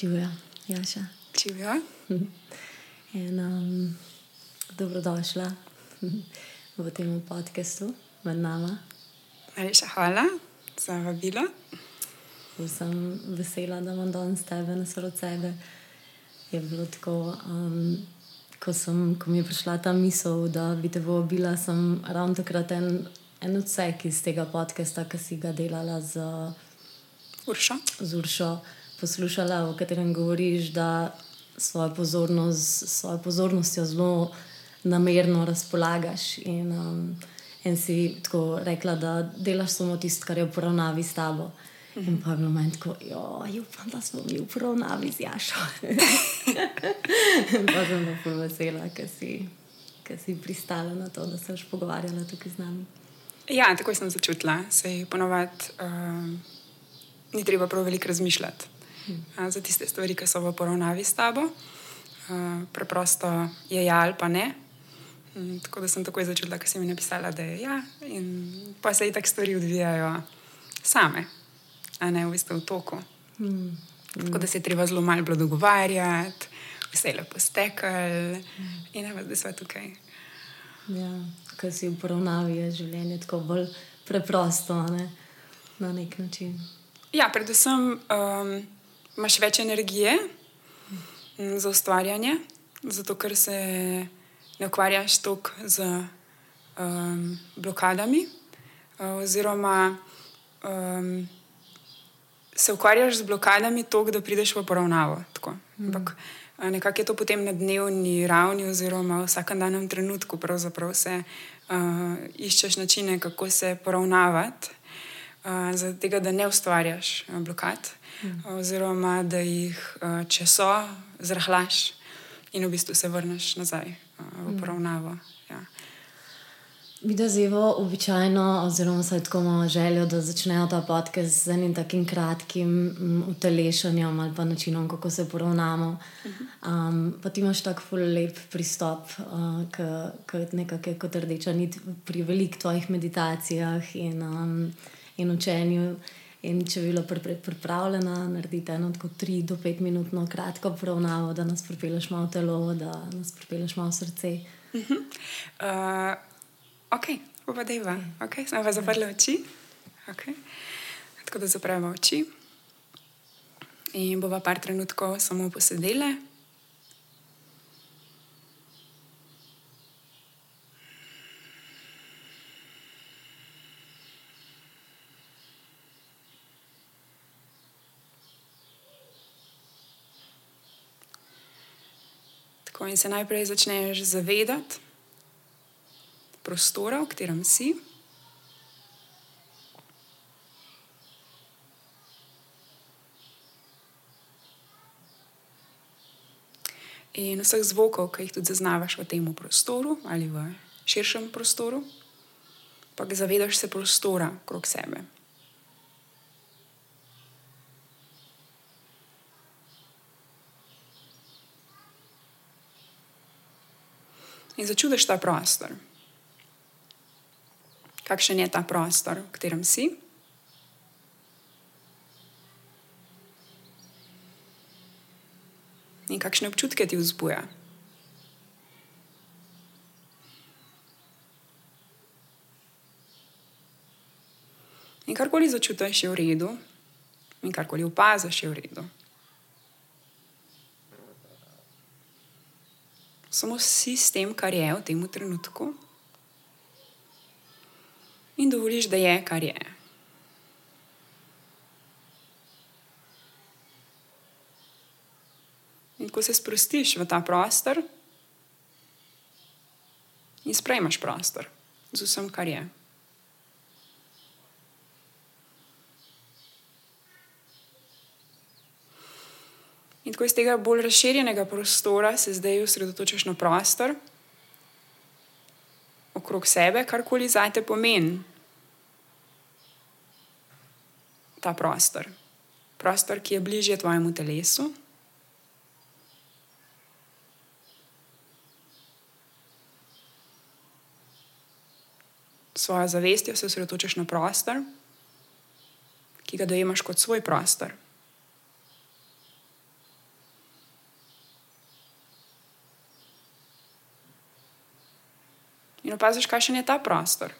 Živijo, Jaša. Živijo. In, um, dobrodošla v tem podkastu med nama. Najlepša hvala za vabilo. Sem vesela, da imam danes tebe na srcu. Je bilo tako, um, ko, sem, ko mi je prišla ta misel, da bi te vabila, sem ravno takrat en, en odsek iz tega podcasta, ki si ga delala z Uršo. z Uršo poslušala, v katerem govoriš, da svojo pozornost, svojo pozornostjo zelo namerno razpolagaš. In, um, in si tako rekla, da delaš samo tisto, kar je v poravnavi s tabo. In pa je bilo meni tako, jo, upam, da smo mi v poravnavi z Jašo. pa sem pa vesela, ker si, ker si pristala na to, da se boš pogovarjala tukaj z nami. Ja, tako sem začutila. Se ponovadi uh, ni treba prav veliko razmišljati uh, za tiste stvari, ki so v poravnavi s tabo. Uh, preprosto je ja ali pa ne. Um, tako da sem takoj začutila, ker si mi napisala, da je ja, in pa se i tako stvari odvijajo same, a ne v bistvu v toku. Mm. Tako da se je treba zelo malo dogovarjati, vse je lepo stekel mm. in evo, zdaj smo tukaj. Ja, ker si v poravnavi je življenje tako bolj preprosto, ne? na nek način. Ja, predvsem um, imaš več energije mm, za ustvarjanje, zato ker se ne ukvarjaš toliko z um, blokadami, uh, oziroma um, se ukvarjaš z blokadami toliko, da prideš v poravnavo. Tako. Ampak uh, nekako je to potem na dnevni ravni, oziroma v vsakem danem trenutku, se uh, iščeš načine, kako se poravnavati. Uh, Zato, da ne ustvarjaš uh, blokad, mm. oziroma da jih, uh, če so, zrahlaš in v bistvu se vrneš nazaj uh, v poravnavo. Ja. Mi da zelo običajno, oziroma se tako imamo željo, da začnejo ta podcast z enim takim kratkim mm, utelešanjem ali pa načinom, kako se poravnamo. Um, pa ti imaš tako lep pristop, uh, k nekakšni kot rdeča nit pri velikih tvojih meditacijah in, um, in učenju. In če bi bila pripravljena narediti eno tako 3 do 5 minutno kratko poravnavo, da nas pripeleš malo telo, da nas pripeleš malo srce. Uh -huh. uh, ok, pa da je va. Okay. Smo pa zaprli oči. Okay. Tako da zapremo oči. In bova par trenutkov samo posedele. Tako in se najprej začneš zavedati prostora, v katerem si. In vseh zvokov, ki jih tudi zaznavaš v tem prostoru ali v širšem prostoru, pa zavedaš se prostora okrog sebe. In začutiš ta prostor. Kakšen je ta prostor, v katerem si? In kakšne občutke ti vzbuja? In karkoli začutiš, je v redu, in karkoli opaziš, je v redu. Samo si s tem, kar je v tem trenutku, in dovoliš, da je, kar je. In ko se sprostiš v ta prostor in sprejmaš prostor z vsem, kar je. In tako iz tega bolj razširjenega prostora se zdaj osredotočaš na prostor okrog sebe, karkoli za te pomeni ta prostor. Prostor, ki je bližje tvojemu telesu. Svojo zavestjo se osredotočaš na prostor, ki ga dojemaš kot svoj prostor, In opaziš, kakšen je ta prostor,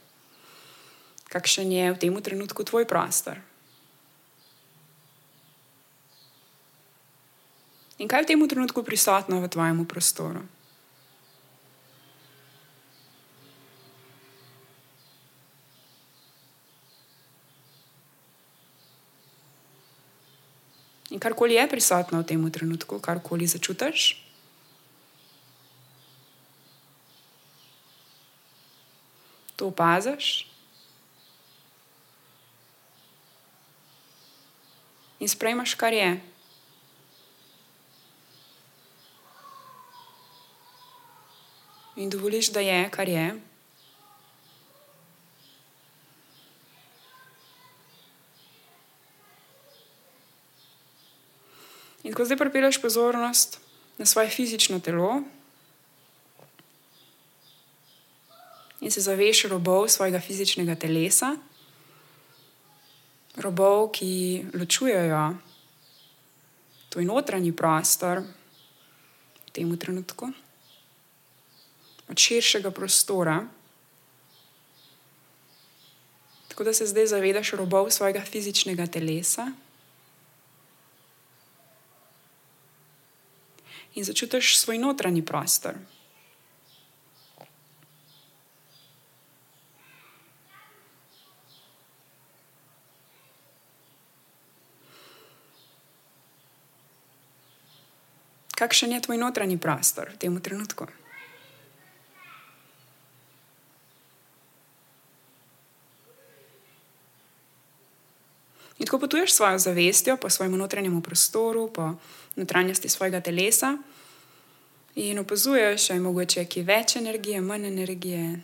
kakšen je v tem trenutku tvoj prostor. In kaj je v tem trenutku prisotno v tvojem prostoru? In karkoli je prisotno v tem trenutku, karkoli začutiš, to opaziš in sprejmaš, kar je. In dovoliš, da je, kar je. In ko zdaj pripelješ pozornost na svoje fizično telo in se zaveš robov svojega fizičnega telesa, robov, ki ločujejo tvoj notranji prostor v tem trenutku od širšega prostora. Tako da se zdaj zavedaš robov svojega fizičnega telesa. in začutiš svoj notranji prostor. Kakšen je tvoj notranji prostor v tem trenutku? In tako potuješ svojo zavestjo po svojem notranjem prostoru, po notranjosti svojega telesa in opazuješ, ali je mogoče ki več energije, manj energije,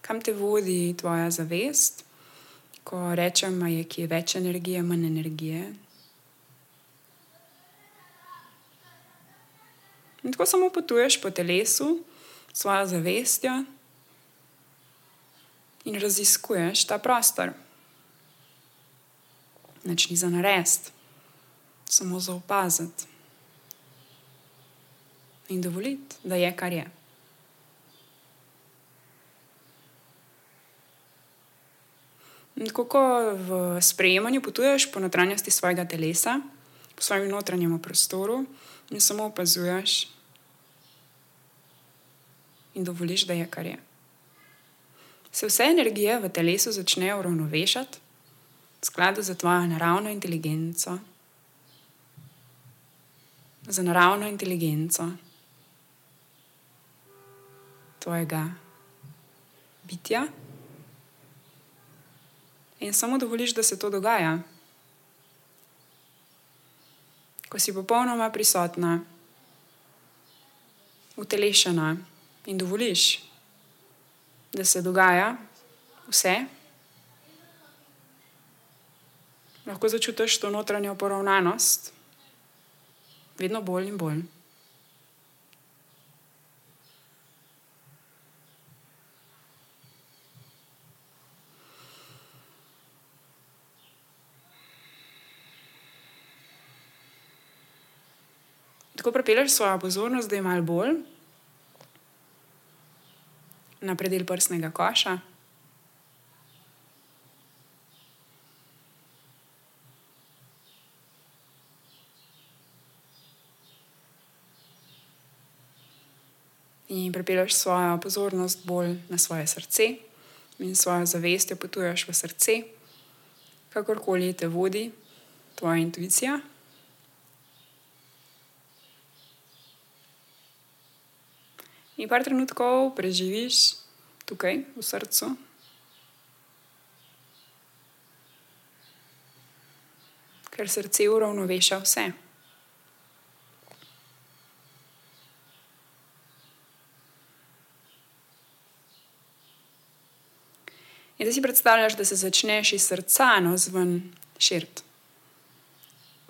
kam te vodi tvoja zavest, ko rečem, da je ki več energije, manj energije. In tako samo potuješ po telesu, svojo zavestjo in raziskuješ ta prostor. Nič ni za narediti samo za opaziti in dovoliti, da je kar je. Kako v sprejemanju potuješ po notranjosti svojega telesa, po svojem notranjem prostoru, in samo opazuješ in dovoliš, da je kar je. Se vse energije v telesu začnejo uravnovešati v skladu z tvojo naravno inteligenco za naravno inteligenco tvojega bitja. In samo dovoliš, da se to dogaja. Ko si popolnoma prisotna, utelešena in dovoliš, da se dogaja vse, lahko začutiš to notranjo poravnanost vedno bolj in bolj. Tako pripelješ svojo pozornost, da je malo bolj na predel prsnega koša. in pripelješ svojo pozornost bolj na svoje srce in svojo zavestjo potuješ v srce, kakorkoli te vodi tvoja intuicija. In par trenutkov preživiš tukaj v srcu. Ker srce uravnoveša vse. In da si predstavljaš, da se začneš iz srca navzven širiti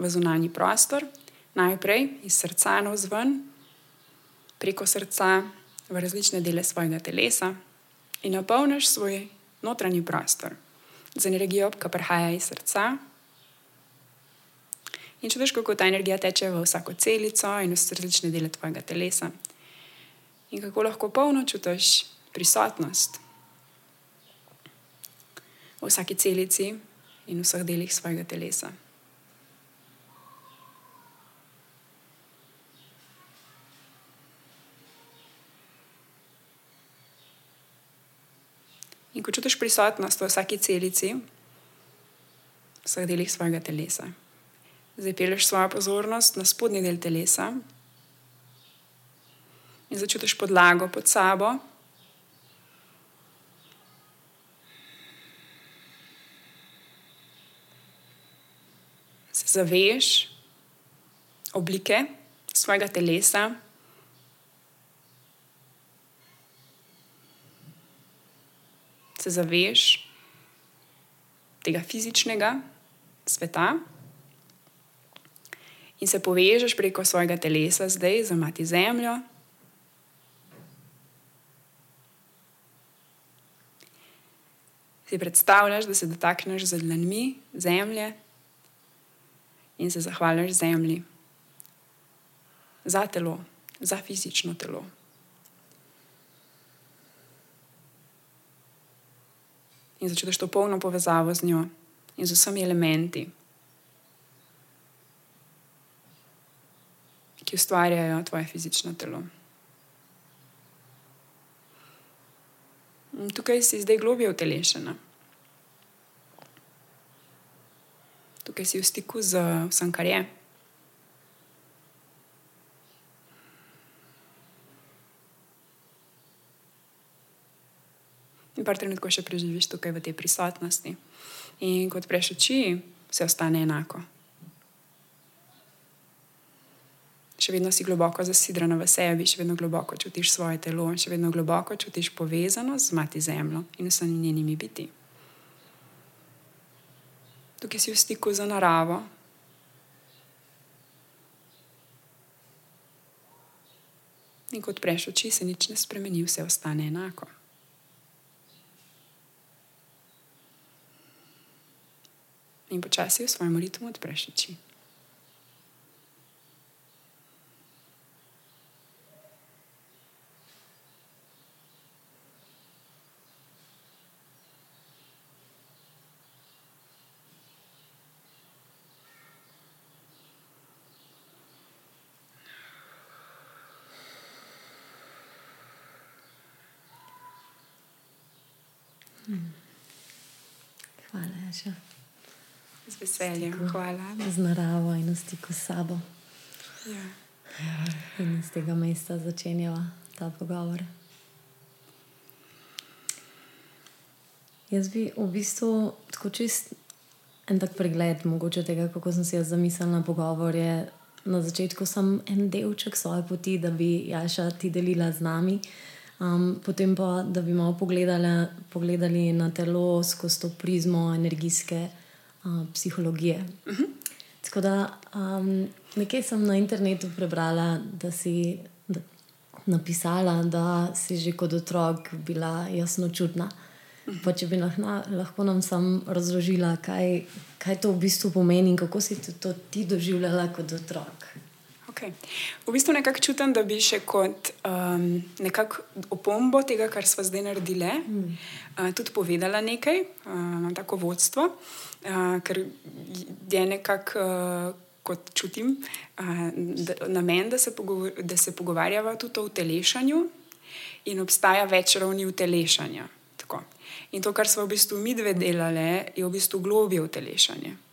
v zunanji prostor, najprej iz srca navzven, preko srca v različne dele svojega telesa in napolniš svoj notranji prostor z energijo, ki prihaja iz srca. In čutiš, kako ta energija teče v vsako celico in v različne dele tvojega telesa. In kako lahko polno čutiš prisotnost v vsaki celici in vseh delih svojega telesa. Prisotnost v vsaki celici, v vseh delih svojega telesa, zdaj peleš svojo pozornost na spodnji del telesa in začutiš podlago pod sabo. Se zaveš oblike svojega telesa. Se zaveš tega fizičnega sveta in se povežeš preko svojega telesa, zdaj za mati zemljo. Si predstavljaš, da se dotakneš z dlanmi zemlje in se zahvališ zemlji za telo, za fizično telo. In začutiš to polno povezavo z njo in z vsemi elementi, ki ustvarjajo tvoje fizično telo. In tukaj si zdaj globije utelešena. Tukaj si v stiku z vsem, kar je. Par trenutkov še preživiš tukaj v tej prisotnosti. In kot prejš oči, vse ostane enako. Še vedno si globoko zasidrana v sebi, še vedno globoko čutiš svoje telo, še vedno globoko čutiš povezanost z mati zemljo in vsemi njenimi biti. Tukaj si v stiku z naravo. In kot prejš oči, se nič ne spremeni, vse ostane enako. In počasi v svojem ritmu odpreš oči. Hvala, Aša. Z veseljem, stiku, hvala. Z naravo in v stiku s sabo. Ja. In z tega mesta začenjava ta pogovor. Jaz bi v bistvu tako čist en tak pregled, mogoče tega, kako sem si jaz zamislila na pogovor. Je, na začetku sem en delček svoje poti, da bi Jaša ti delila z nami. Um, potem pa, da bi malo pogledali, pogledali na telo skozi to prizmo energijske uh, psihologije. Uh -huh. Tako da um, nekaj sem na internetu prebrala, da si da, napisala, da si že kot otrok bila jasno čutna. Uh -huh. Če bi lahna, lahko nam sam razložila, kaj, kaj to v bistvu pomeni in kako si to, to ti doživljala kot otrok. Okay. V bistvu nekako čutim, da bi še kot um, nekakšno opombo tega, kar smo zdaj naredili, mm. uh, tudi povedala nekaj, uh, tako vodstvo. Uh, ker je nekako, uh, kot čutim, uh, namen, da se, da se pogovarjava tudi o telešanju in obstaja več ravni utelešanja. Tako. In to, kar smo v bistvu mi dve delali, je v bistvu globje utelešanje.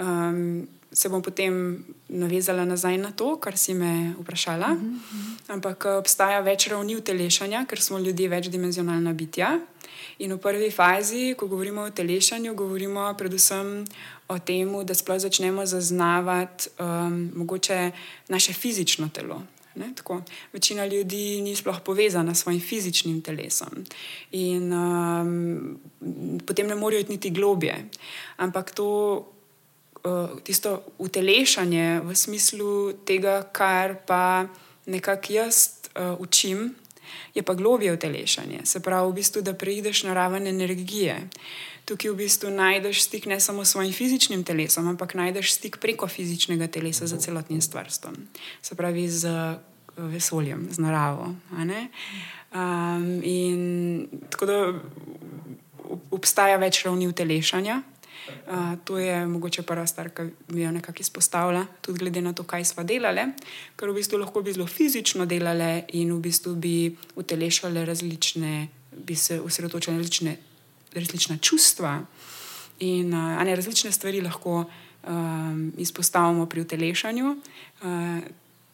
Um, se bom potem navezala nazaj na to, kar si me vprašala. Uh -huh. Ampak obstaja več ravni utelešanja, ker smo ljudje večdimenzionalna bitja. In v prvi fazi, ko govorimo o telešanju, govorimo predvsem o tem, da sploh začnemo zaznavati um, mogoče naše fizično telo. Večina ljudi ni sploh povezana s svojim fizičnim telesom in um, potem ne morejo iti niti globje. Ampak to, uh, tisto utelešanje v smislu tega, kar pa nekako jaz uh, učim, je pa globje utelešanje. Se pravi, v bistvu, da preideš na raven energije. Tukaj v bistvu najdeš stik ne samo s svojim fizičnim telesom, ampak najdeš stik preko fizičnega telesa z celotnim stvarstvom. Se pravi, z vesoljem, z naravo. Um, in tako da obstaja več ravni utelešanja. Uh, to je mogoče prva stvar, ki mi jo nekako izpostavlja, tudi glede na to, kaj smo delali, ker v bistvu lahko bi zelo fizično delali in v bistvu bi utelešali različne, bi se osredotočili na različne, različna čustva in uh, ne, različne stvari lahko um, izpostavimo pri utelešanju. Uh,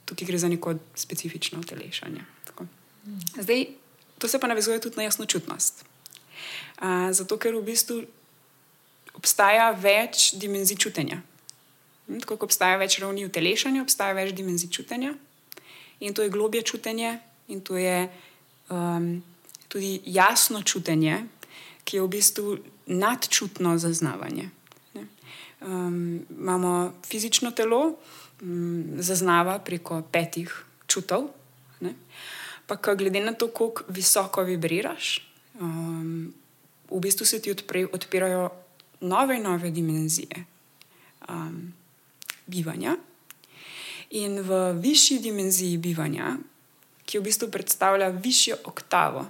tukaj gre za neko specifično utelešanje. Zdaj, to se pa navezuje tudi na jasnočutnost. Uh, zato, ker v bistvu obstaja več dimenzij čutenja. Hm, tako kot obstaja več ravni utelešanja, obstaja več dimenzij čutenja. In to je globje čutenje, in to je um, tudi jasno čutenje, ki je v bistvu nadčutno zaznavanje. Um, imamo fizično telo, um, zaznava preko petih čutov. Ne? Pa, glede na to, kako visoko vibriraš, um, v bistvu se ti odpre, odpirajo nove in nove dimenzije um, bivanja. In v višji dimenziji bivanja, ki v bistvu predstavlja višjo oktavo,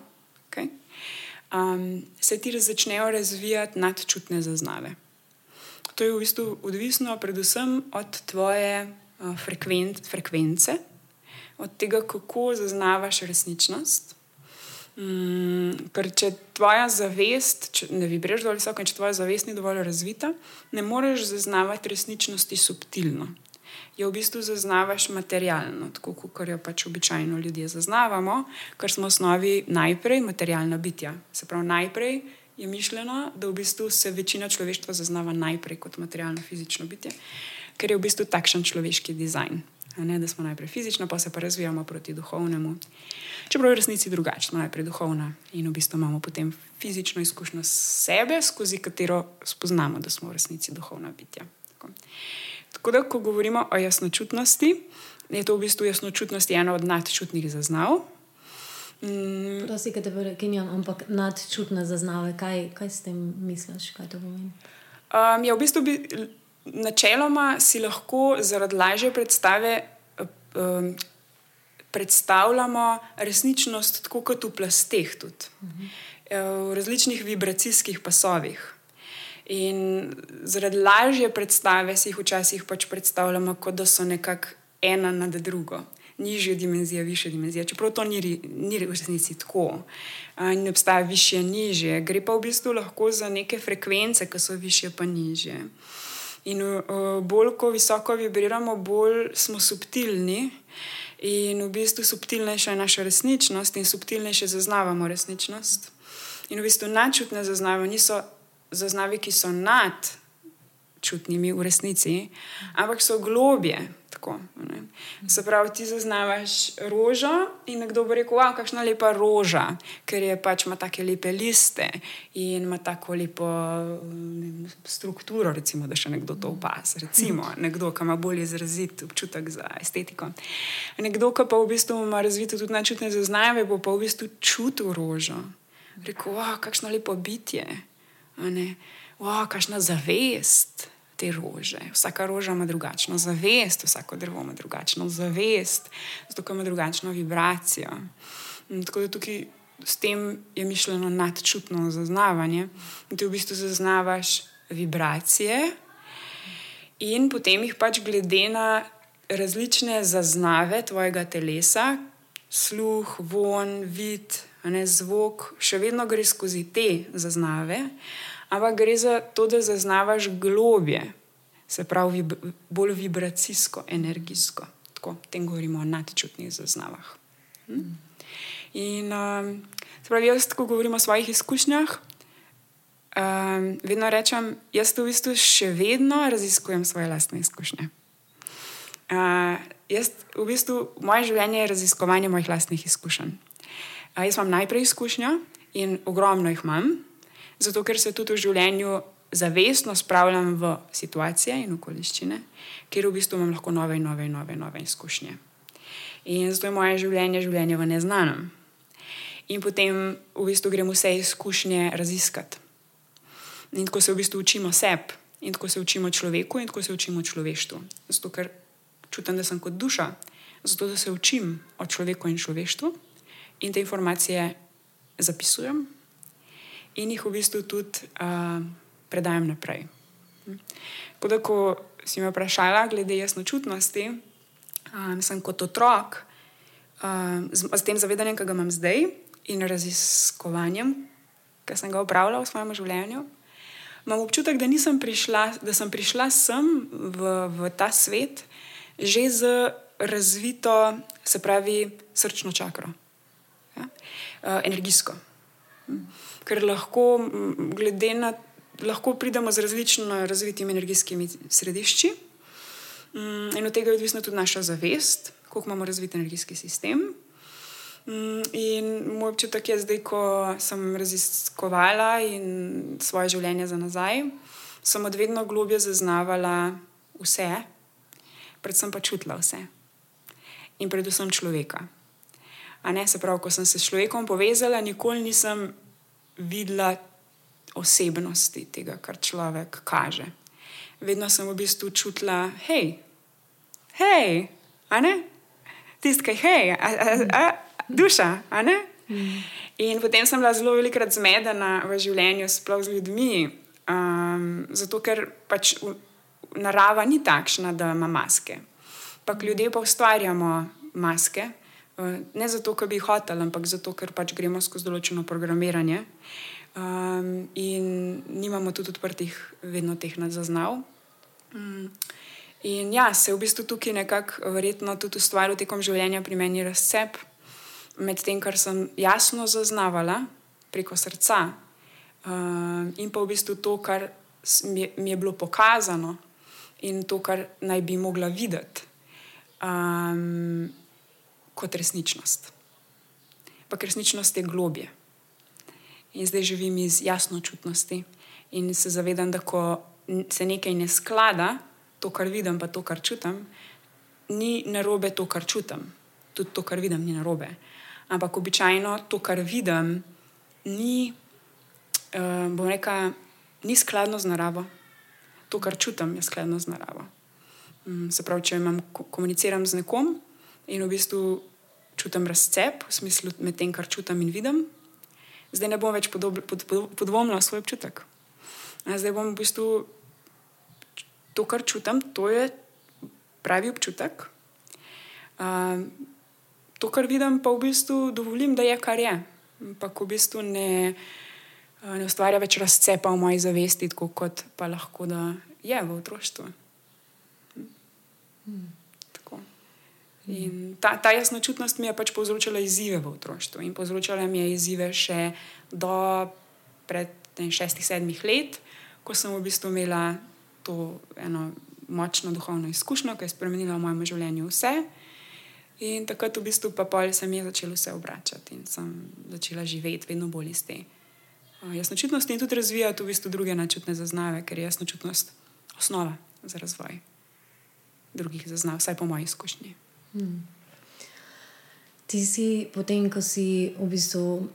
um, se ti začnejo razvijati nadčutne zaznave. To je v bistvu odvisno predvsem od tvoje uh, frekvenc, frekvence, od tega, kako zaznavaš resničnost. Mm, ker če tvoja zavest, če ne vibriraš dovolj visoko, če tvoja zavest ni dovolj razvita, ne moreš zaznavati resničnosti subtilno. Jo v bistvu zaznavaš materialno, tako kot jo pač običajno ljudje zaznavamo, ker smo v osnovi najprej materialna bitja. Se pravi, najprej je mišljeno, da v bistvu se večina človeštva zaznava najprej kot materialno fizično bitje, ker je v bistvu takšen človeški dizajn. Ne, da smo najprej fizično, pa se pa razvijamo proti duhovnemu. Čeprav je v resnici drugače, smo najprej duhovna in v bistvu imamo potem fizično izkušnjo sebe, skozi katero spoznamo, da smo v resnici duhovna bitja. Tako. Tako da, ko govorimo o jasnočutnosti, je to v bistvu jasnočutnost ena od nadčutnih zaznav. Mm. Prosim, da te prekinjam, ampak nadčutne zaznave, kaj, kaj s tem misliš, kaj to pomeni? Um, ja, v bistvu bi, načeloma si lahko zaradi lažje predstave um, predstavljamo resničnost tako kot v plasteh, tudi, mhm. v različnih vibracijskih pasovih. In zaradi lažje predstave si jih včasih pač predstavljamo, kot da so nekako ena nad drugo, nižja dimenzija, višja dimenzija. Čeprav to ni, ni v resnici tako, ne obstaja više, nižje, gre pa v bistvu lahko za neke frekvence, ki so više, pa nižje. In bolj ko visoko vibriramo, bolj smo subtilni. In v bistvu subtilnejša je naša resničnost, in subtilnejše zaznavamo resničnost. In v bistvu načutne zaznave niso zaznave, ki so nad čutnimi v resnici, ampak so globje. Tako, Se pravi, ti zaznavaš rožo in nekdo bo rekel, wow, kakšna lepa roža, ker je pač ima tako lepe liste in ima tako lepo vem, strukturo, recimo, da še nekdo to opazi. Recimo, nekdo, ki ima bolj izrazit občutek za estetiko. Nekdo, ki pa v bistvu ima razvito tudi načutne zaznave, bo pa v bistvu čutil rožo. Rekel, wow, kakšno lepo bitje, wow, kakšna zavest te rože. Vsaka roža ima drugačno zavest, vsako drevo ima drugačno zavest, zato ima drugačno vibracijo. In tako da tukaj s tem je mišljeno nadčutno zaznavanje. In ti v bistvu zaznavaš vibracije, in potem jih pač glede na različne zaznave tvojega telesa, sluh, von, vid, ne, zvok, še vedno gre skozi te zaznave ampak gre za to, da zaznavaš globje, se pravi, vib bolj vibracijsko, energijsko. Tako, tem govorimo o nadčutnih zaznavah. Hm? In um, pravi, jaz, ko govorim o svojih izkušnjah, um, vedno rečem, jaz v bistvu še vedno raziskujem svoje lastne izkušnje. Uh, jaz, v bistvu, moje življenje je raziskovanje mojih lastnih izkušenj. Uh, jaz imam najprej izkušnjo in ogromno jih imam, zato ker se tudi v življenju zavestno spravljam v situacije in okoliščine, kjer v bistvu imam lahko nove in nove in nove, nove izkušnje. In zato je moje življenje življenje v neznanem. In potem v bistvu gremo vse izkušnje raziskati. In tako se v bistvu učimo sebi, in tako se učimo človeku, in tako se učimo človeštvu. Zato ker čutim, da sem kot duša zato da se učim o človeku in človeštvu in te informacije zapisujem in jih v bistvu tudi uh, predajam naprej. Da, ko si me vprašala glede jasnočutnosti, um, sem kot otrok um, z, z tem zavedanjem, ki ga imam zdaj in raziskovanjem, ki sem ga upravljala v svojem življenju. Imam občutek, da, prišla, da sem prišla sem v, v ta svet že z razvito, se pravi, srčno čakro, ja? uh, energijsko. Ker lahko, na lahko pridemo z različno razvitimi energijskimi središči. In od tega je odvisna tudi naša zavest, koliko imamo razvit energijski sistem. In moj občutek je zdaj, ko sem raziskovala in svoje življenje za nazaj, sem od vedno globje zaznavala vse, predvsem pa čutila vse. In predvsem človeka. A ne se pravi, ko sem se s človekom povezala, nikoli nisem videla osebnosti tega, kar človek kaže. Vedno sem v bistvu čutila, hej, hej, a ne, tisti, ki je hej, a, a, a, duša, a ne. In potem sem bila zelo velikrat zmedena v življenju, sploh z ljudmi, um, zato ker pač v, narava ni takšna, da ima maske. Pak ljudje pa ustvarjamo maske, ne zato, ker bi jih hoteli, ampak zato, ker pač gremo skozi določeno programiranje. Um, in nimamo tudi odprtih, vedno teh zaznav. Um, in ja, se v bistvu tukaj nekako verjetno tudi ustvaril tekom življenja pri meni razcep med tem, kar sem jasno zaznavala preko srca um, in pa v bistvu to, kar mi je, mi je bilo pokazano in to, kar naj bi mogla videti. Um, kot resničnost. Pa resničnost je globje. In zdaj živim iz jasnočutnosti in se zavedam, da ko se nekaj ne sklada, to, kar vidim, pa to, kar čutim, ni narobe to, kar čutim. Tudi to, kar vidim, ni narobe. Ampak običajno to, kar vidim, ni, uh, bom rekel, ni skladno z naravo. To, kar čutim, je skladno z naravo. Um, se pravi, če imam, komuniciram z nekom in v bistvu čutim razcep, v smislu med tem, kar čutim in vidim, zdaj ne bom več podob, pod, pod, podvomila svoj občutek. Zdaj bom v bistvu to, kar čutim, to je pravi občutek. Uh, to, kar vidim, pa v bistvu dovolim, da je kar je. Ampak v bistvu ne, ne ustvarja več razcepa v moji zavesti, kot pa lahko da je v otroštvu. Hmm. In ta, ta jasnočutnost mi je pač povzročala izzive v otroštvu in povzročala mi je izzive še do pred ne, šestih, sedmih let, ko sem v bistvu imela to eno močno duhovno izkušnjo, ki je spremenila v mojem življenju vse. In takrat v bistvu pa pol se mi je začelo vse obračati in sem začela živeti vedno bolj iz te uh, jasnočutnosti in tudi razvijati v bistvu druge načutne zaznave, ker je jasnočutnost osnova za razvoj drugih zaznav, vsaj po moji izkušnji. Hmm. Ti si potem, ko si v bistvu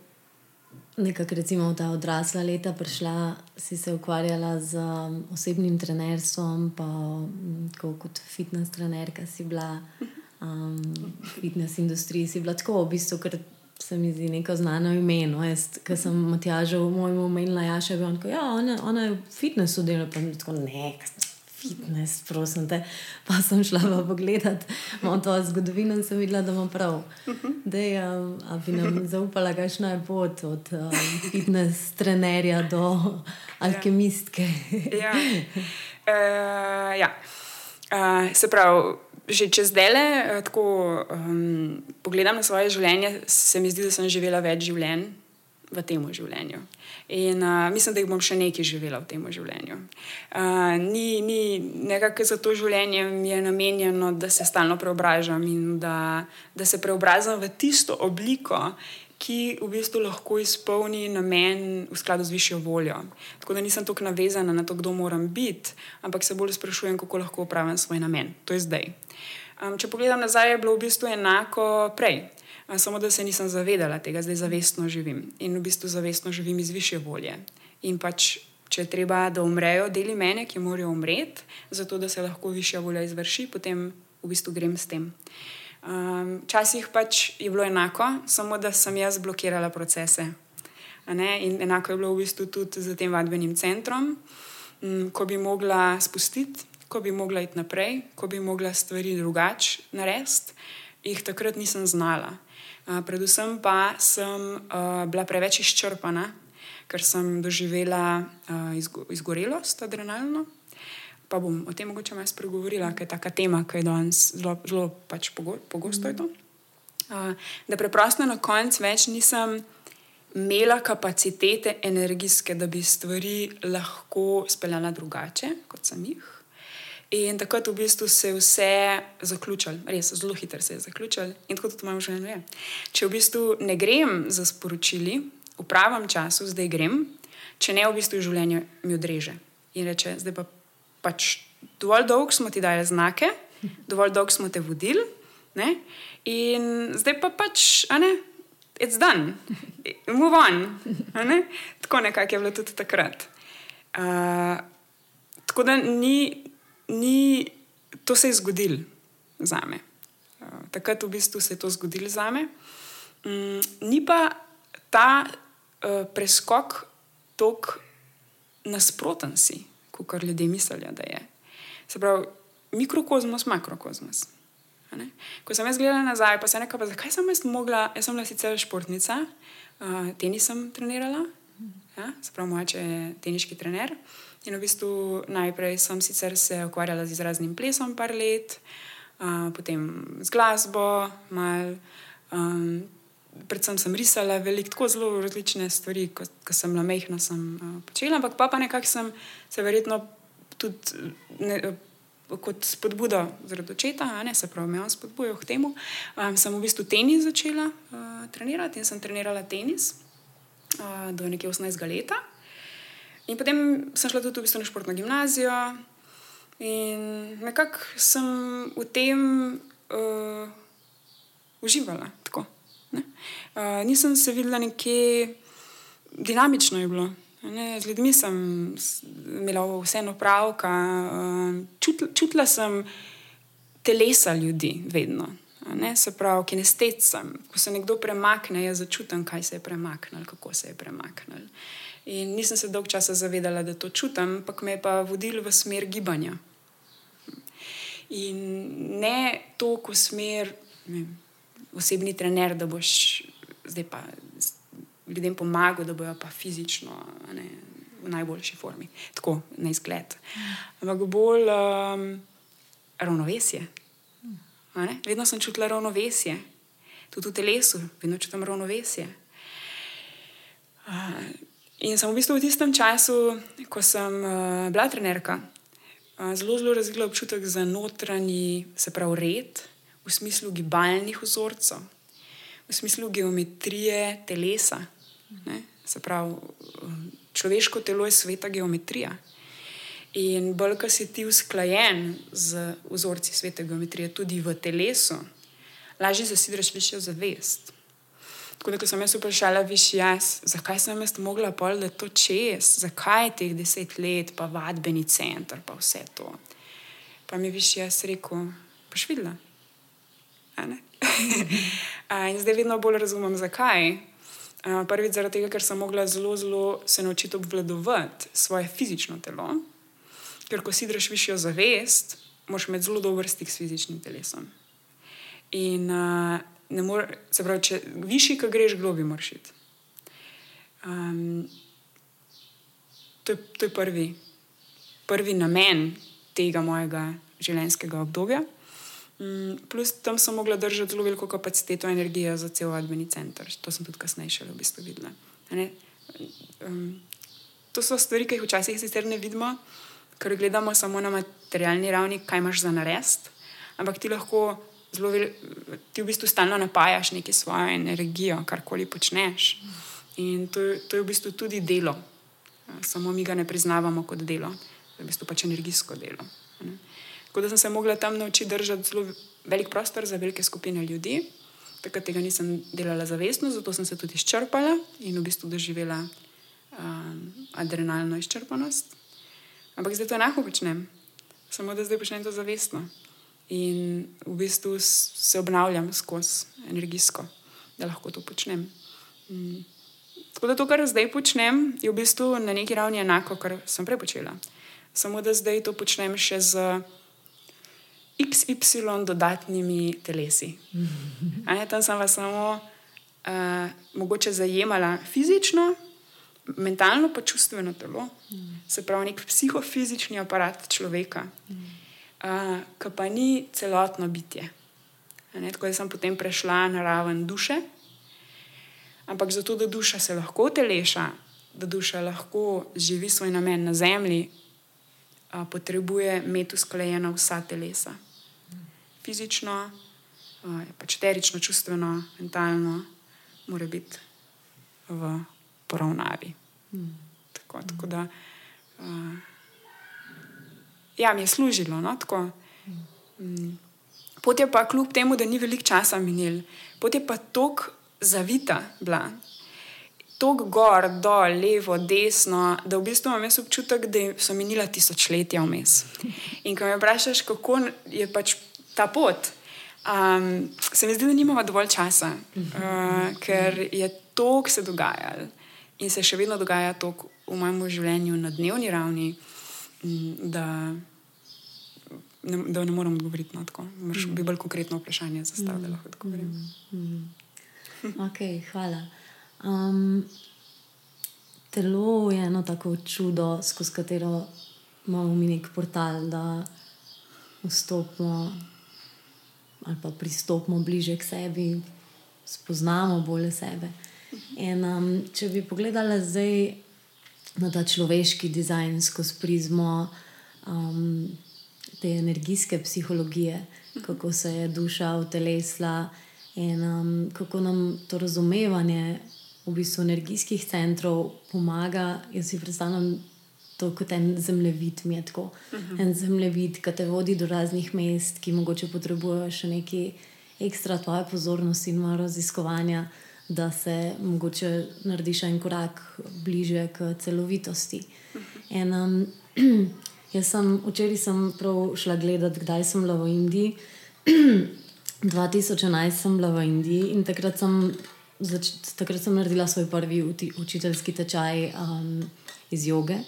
nekako recimo v ta odrasla leta prišla, si se ukvarjala z um, osebnim trenerstvom, pa um, kot fitness trenerka si bila um, v fitness industriji, si bila tako v bistvu, ker se mi zdi neko znano ime. No? Jaz, ker sem Matjaža v mojem umelu, ja, še vedno, ja, ona, ona je v fitnessu delala, pa mi tako ne fitness, prosim te. Pa sem šla pa pogledat, imamo to zgodovino in sem videla, da imam prav. Da um, bi nam zaupala, kakšna je pot od um, fitness trenerja do alkemistke. ja. Uh, ja. Uh, se pravi. Že čez dele, eh, ko um, pogledam na svoje življenje, se mi zdi, da sem živela več življenj v tem življenju. In uh, mislim, da jih bom še nekaj živela v tem življenju. Uh, ni, ni nekako za to življenje mi je namenjeno, da se stalno preobražam in da, da se preobrazim v tisto obliko, ki v bistvu lahko izpolni namen v skladu z višjo voljo. Tako da nisem tako navezana na to, kdo moram biti, ampak se bolj sprašujem, kako lahko upravim svoj namen. To je zdaj. Um, če pogledam nazaj, je bilo v bistvu enako prej samo da se nisem zavedala tega, zdaj zavestno živim in v bistvu zavestno živim iz više volje. In pač, če je treba, da umrejo deli mene, ki morajo umreti, zato da se lahko višja volja izvrši, potem v bistvu grem s tem. Včasih um, pač je bilo enako, samo da sem jaz blokirala procese. In enako je bilo v bistvu tudi z tem vadbenim centrom, um, ko bi mogla spustiti, ko bi mogla iti naprej, ko bi mogla stvari drugače narediti, jih takrat nisem znala. Uh, predvsem pa sem uh, bila preveč izčrpana, ker sem doživela uh, izgo izgorelost, adrenalno pa bom o tem mogoče malo spregovorila, ker je ta tema, ki je danes zelo, zelo pač pogosto. Mm. Uh, da preprosto na koncu več nisem imela kapacitete energijske, da bi stvari lahko speljala drugače, kot sem jih. In takrat v bistvu se je vse zaključilo, res zelo hitro se je zaključilo. In tako tudi imam že eno. Če v bistvu ne grem za sporočili v pravem času, zdaj grem, če ne v bistvu življenje mi odreže in reče, zdaj pa pač dovolj dolgo smo ti dali znake, dovolj dolgo smo te vodili, ne? in zdaj pa pač, a ne, it's done, move on. Ne? Tako nekako je bilo tudi takrat. Uh, tako da ni, ni, to se je zgodilo za me. Uh, takrat v bistvu se je to zgodilo za me. Um, ni pa ta uh, preskok tako nasproten si kot ljudje mislijo, da je. Se pravi, mikrokozmos, makrokozmos. Ko sem jaz gledala nazaj, pa se je nekaj, zakaj sem jaz mogla, jaz sem bila sicer športnica, uh, tenis sem trenirala, ja? se pravi, moče je teniški trener. In v bistvu najprej sem sicer se ukvarjala z izraznim plesom par let, uh, potem z glasbo, mal. Um, predvsem sem risala veliko, tako zelo različne stvari, ko, ko sem bila mehna, sem uh, počela, ampak pa, pa nekako sem se verjetno tudi ne, kot spodbuda zaradi očeta, ne se pravi, me on spodbujal k temu. Um, sem v bistvu tenis začela uh, trenirati in sem trenirala tenis uh, do nekje 18 let. In potem sem šla tudi v bistvu na športno gimnazijo in nekako sem v tem uh, uživala. Tako. Uh, nisem se videla nekje, dinamično je bilo. Ne, z ljudmi sem imela vseeno pravka, uh, čut, čutila sem telesa ljudi, vedno. Ne, se pravi, kinestet sem. Ko se nekdo premakne, jaz začutim, kaj se je premaknil, kako se je premaknil. In nisem se dolgo časa zavedala, da to čutim, ampak me je pa vodil v smer gibanja. In ne toliko v smer. Ne, osebni trener, da boš zdaj pa ljudem pomagal, da bojo pa fizično ne, v najboljši formi, tako na izgled. Ampak bolj um, ravnovesje. Vedno sem čutila ravnovesje, tudi v telesu, vedno čutim ravnovesje. Uh, in sem v bistvu v tistem času, ko sem uh, bila trenerka, uh, zelo, zelo razvila občutek za notranji, se pravi, red v smislu gibalnih vzorcev, v smislu geometrije telesa. Ne? Se pravi, človeško telo je sveta geometrija. In bolj, ko si ti usklajen z vzorci svete geometrije, tudi v telesu, lažje zasidraš višjo zavest. Tako da, sem jaz vprašala, viš jaz, zakaj sem jaz mogla pol, da to čez, zakaj je teh deset let, pa vadbeni center, pa vse to. Pa mi viš jaz rekel, pa švidla. in zdaj vedno bolj razumem, zakaj. Prvič zaradi tega, ker sem mogla zelo, zelo se naučiti obvladovati svoje fizično telo. Ker ko si držiš višjo zavest, moraš imeti zelo dober stik s fizičnim telesom. In uh, more, se pravi, če višji, ki greš, globi moraš iti. Um, to, to je prvi, prvi namen tega mojega življenjskega obdobja. Mm, plus tam sem mogla držati zelo veliko kapaciteto energije za cel vadbeni center. To sem tudi kasneje še v bistvu videla. Um, to so stvari, ki jih včasih sicer ne vidimo, ker gledamo samo na materialni ravni, kaj imaš za narest. Ampak ti lahko zelo, ti v bistvu stalno napajaš neki svojo energijo, karkoli počneš. In to, to je v bistvu tudi delo. Samo mi ga ne priznavamo kot delo, to je v bistvu pač energijsko delo. Ne? Tako da sem se mogla tam naučiti držati zelo velik prostor za velike skupine ljudi. Takrat tega nisem delala zavestno, zato sem se tudi izčrpala in v bistvu doživela um, adrenalno izčrpanost. Ampak zdaj to enako počnem, samo da zdaj počnem to zavestno. In v bistvu se obnavljam skozi energijsko, da lahko to počnem. Mm. Tako da to, kar zdaj počnem, je v bistvu na neki ravni enako, kar sem prej počela. Samo da zdaj to počnem še z XY dodatnimi telesi. Ne, tam sem vas samo uh, mogoče zajemala fizično, mentalno, pa čustveno telo, se pravi, nek psihofizični aparat človeka, uh, ki pa ni celotno bitje. Ne, tako da sem potem prešla na raven duše. Ampak zato, da duša se lahko teleša, da duša lahko živi svoj namen na zemlji, uh, potrebuje imeti usklajena vsa telesa. Fizično, uh, pač terično, čustveno, mentalno, mora biti v poravnavi. Hmm. Tako, tako da, uh, ja, mi je služilo. No, hmm. Pot je pa, kljub temu, da ni veliko časa minil, pot je pa tako zavita bila. Tok gor, dol, levo, desno, da v bistvu imam občutek, da so minila tisočletja vmes. In ko me vprašaš, kako je pač ta pot, um, se mi zdi, da nimamo dovolj časa, uh, ker je to, kar se dogaja in se še vedno dogaja to v mojem življenju na dnevni ravni, da ne, da ne morem odgovoriti na to. Moraš mm. bi bolj konkretno vprašanje zastaviti, da lahko odgovorim. Mm. Mm. ok, hvala. Um, telo je eno tako čudo, skozi katero imamo mi nek portal, da vstopimo ali pa pristopimo bliže k sebi, spoznamo bolje sebe. In, um, če bi pogledala zdaj na ta človeški dizajn skozi prizmo um, te energijske psihologije, kako se je duša utelesla in um, kako nam to razumevanje v bistvu energijskih centrov pomaga. Jaz si predstavljam to kot en zemljevid, mi je tako. Uh mhm. -huh. En zemljevid, ki te vodi do raznih mest, ki mogoče potrebujejo še nekaj ekstra tvoje pozornosti in raziskovanja da se mogoče narediš en korak bliže k celovitosti. In, um, jaz sem včeraj sem prav šla gledati, kdaj sem bila v Indiji. 2011 sem bila v Indiji in takrat sem, zač, takrat sem naredila svoj prvi uti, učiteljski tečaj um, iz joge.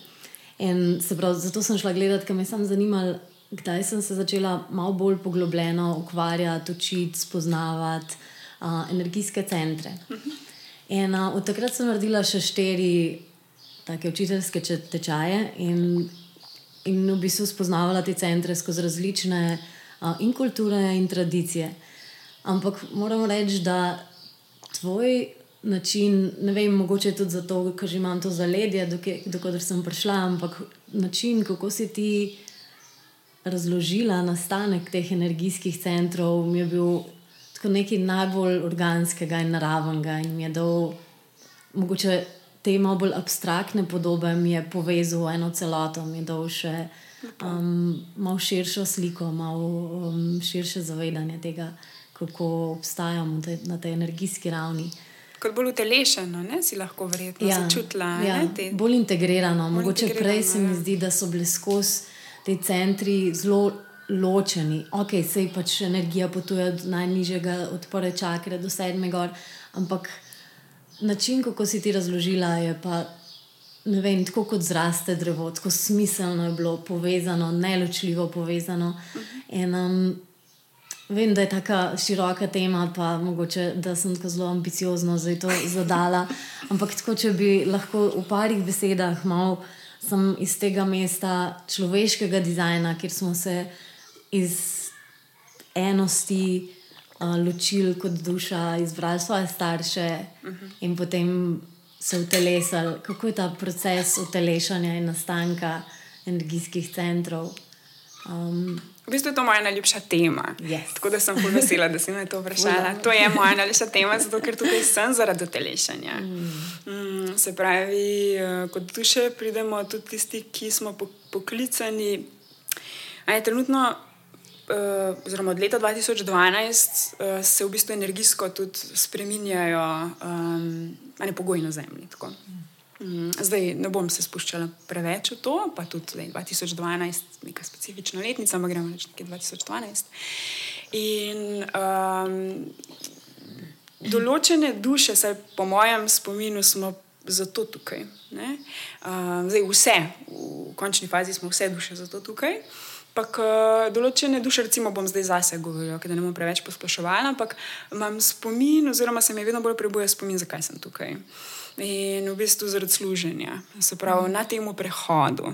In se pravi, zato sem šla gledati, ker me je zanimalo, kdaj sem se začela malo bolj poglobljeno ukvarjati, učiti, spoznavati uh, energijske centre. In uh, od takrat sem naredila še štiri take učiteljske tečaje in, in v bistvu spoznavala te centre skozi različne uh, in kulture in tradicije. Ampak moram reči, da tvoj način, ne vem, mogoče tudi zato, ker že imam to zaledje, dokler sem prišla, ampak način, kako si ti. Razložila nastanek teh energijskih centrov, mi je bil tako nekaj najbolj organskega in naravnega. In mi je dal, mogoče te malo bolj abstraktne podobe, mi je povezal eno celoto, mi je dal še um, malo širšo sliko, malo um, širše zavedanje tega, kako obstajamo te, na tej energijski ravni. Kot bolj utelešeno, ne? si lahko verjetno ja, začutila. Ja, bolj integrirano. Bolj mogoče integrirano, prej se mi ja. zdi, da so bili skozi te centri zelo ločeni. Ok, sej pač energija potuje od najnižjega odpora čakra do sedme gor, ampak način, kako si ti razložila, je pa. Ne vem, tako kot zraste drevo, tako smiselno je bilo povezano, neločljivo povezano. In, um, vem, da je tako široka tema, pa mogoče, da sem tako zelo ambiciozno zdaj to zadala. Ampak tako, če bi lahko v parih besedah malo sem iz tega mesta človeškega dizajna, kjer smo se iz enosti uh, ločili kot duša, izbrali svoje starše uh -huh. in potem se utelesali. Kako je ta proces utelešanja in nastanka energijskih centrov? Um, V bistvu je to moja najljubša tema. Yes. Tako da sem povesela, da si me to vprašala. To je moja najljubša tema, zato ker tukaj sem zaradi telešanja. Mm. Mm, se pravi, eh, kot duše pridemo tudi tisti, ki smo poklicani. Aj, trenutno uh, oziroma od leta 2012, uh, eh, se v bistvu energijsko tudi spremenjajo um, pogoji na Zemlji. Mm, zdaj ne bom se spuščala preveč v to, pa tudi zdaj, 2012, neka specifična letnica, ampak gremo reči nekje 2012. In um, določene duše, saj po mojem spominu, smo zato tukaj. Um, zdaj, vse, v končni fazi smo vse duše zato tukaj. Ampak določene duše, recimo, bom zdaj zase govorila, da ne bom preveč posploševala, ampak imam spomin, oziroma se mi vedno bolj prebuje spomin, zakaj sem tukaj. In v bistvu zaradi služenja, se pravi na tem prehodu.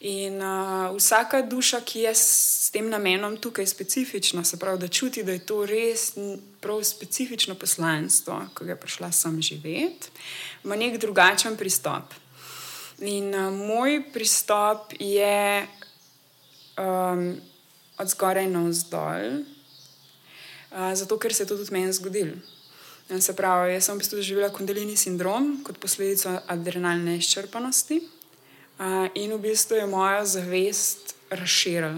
In uh, vsaka duša, ki je s tem namenom tukaj specifična, se pravi, da čuti, da je to res prav specifično poslanstvo, ki je prišla sem živeti, ima nek drugačen pristop. In uh, moj pristop je um, od zgoraj na vzdolj, uh, zato ker se je to tudi meni zgodilo. Se pravi, jaz sem v bistvu doživela kondilini sindrom kot posledico adrenalne izčrpanosti uh, in v bistvu je moja zavest razširila.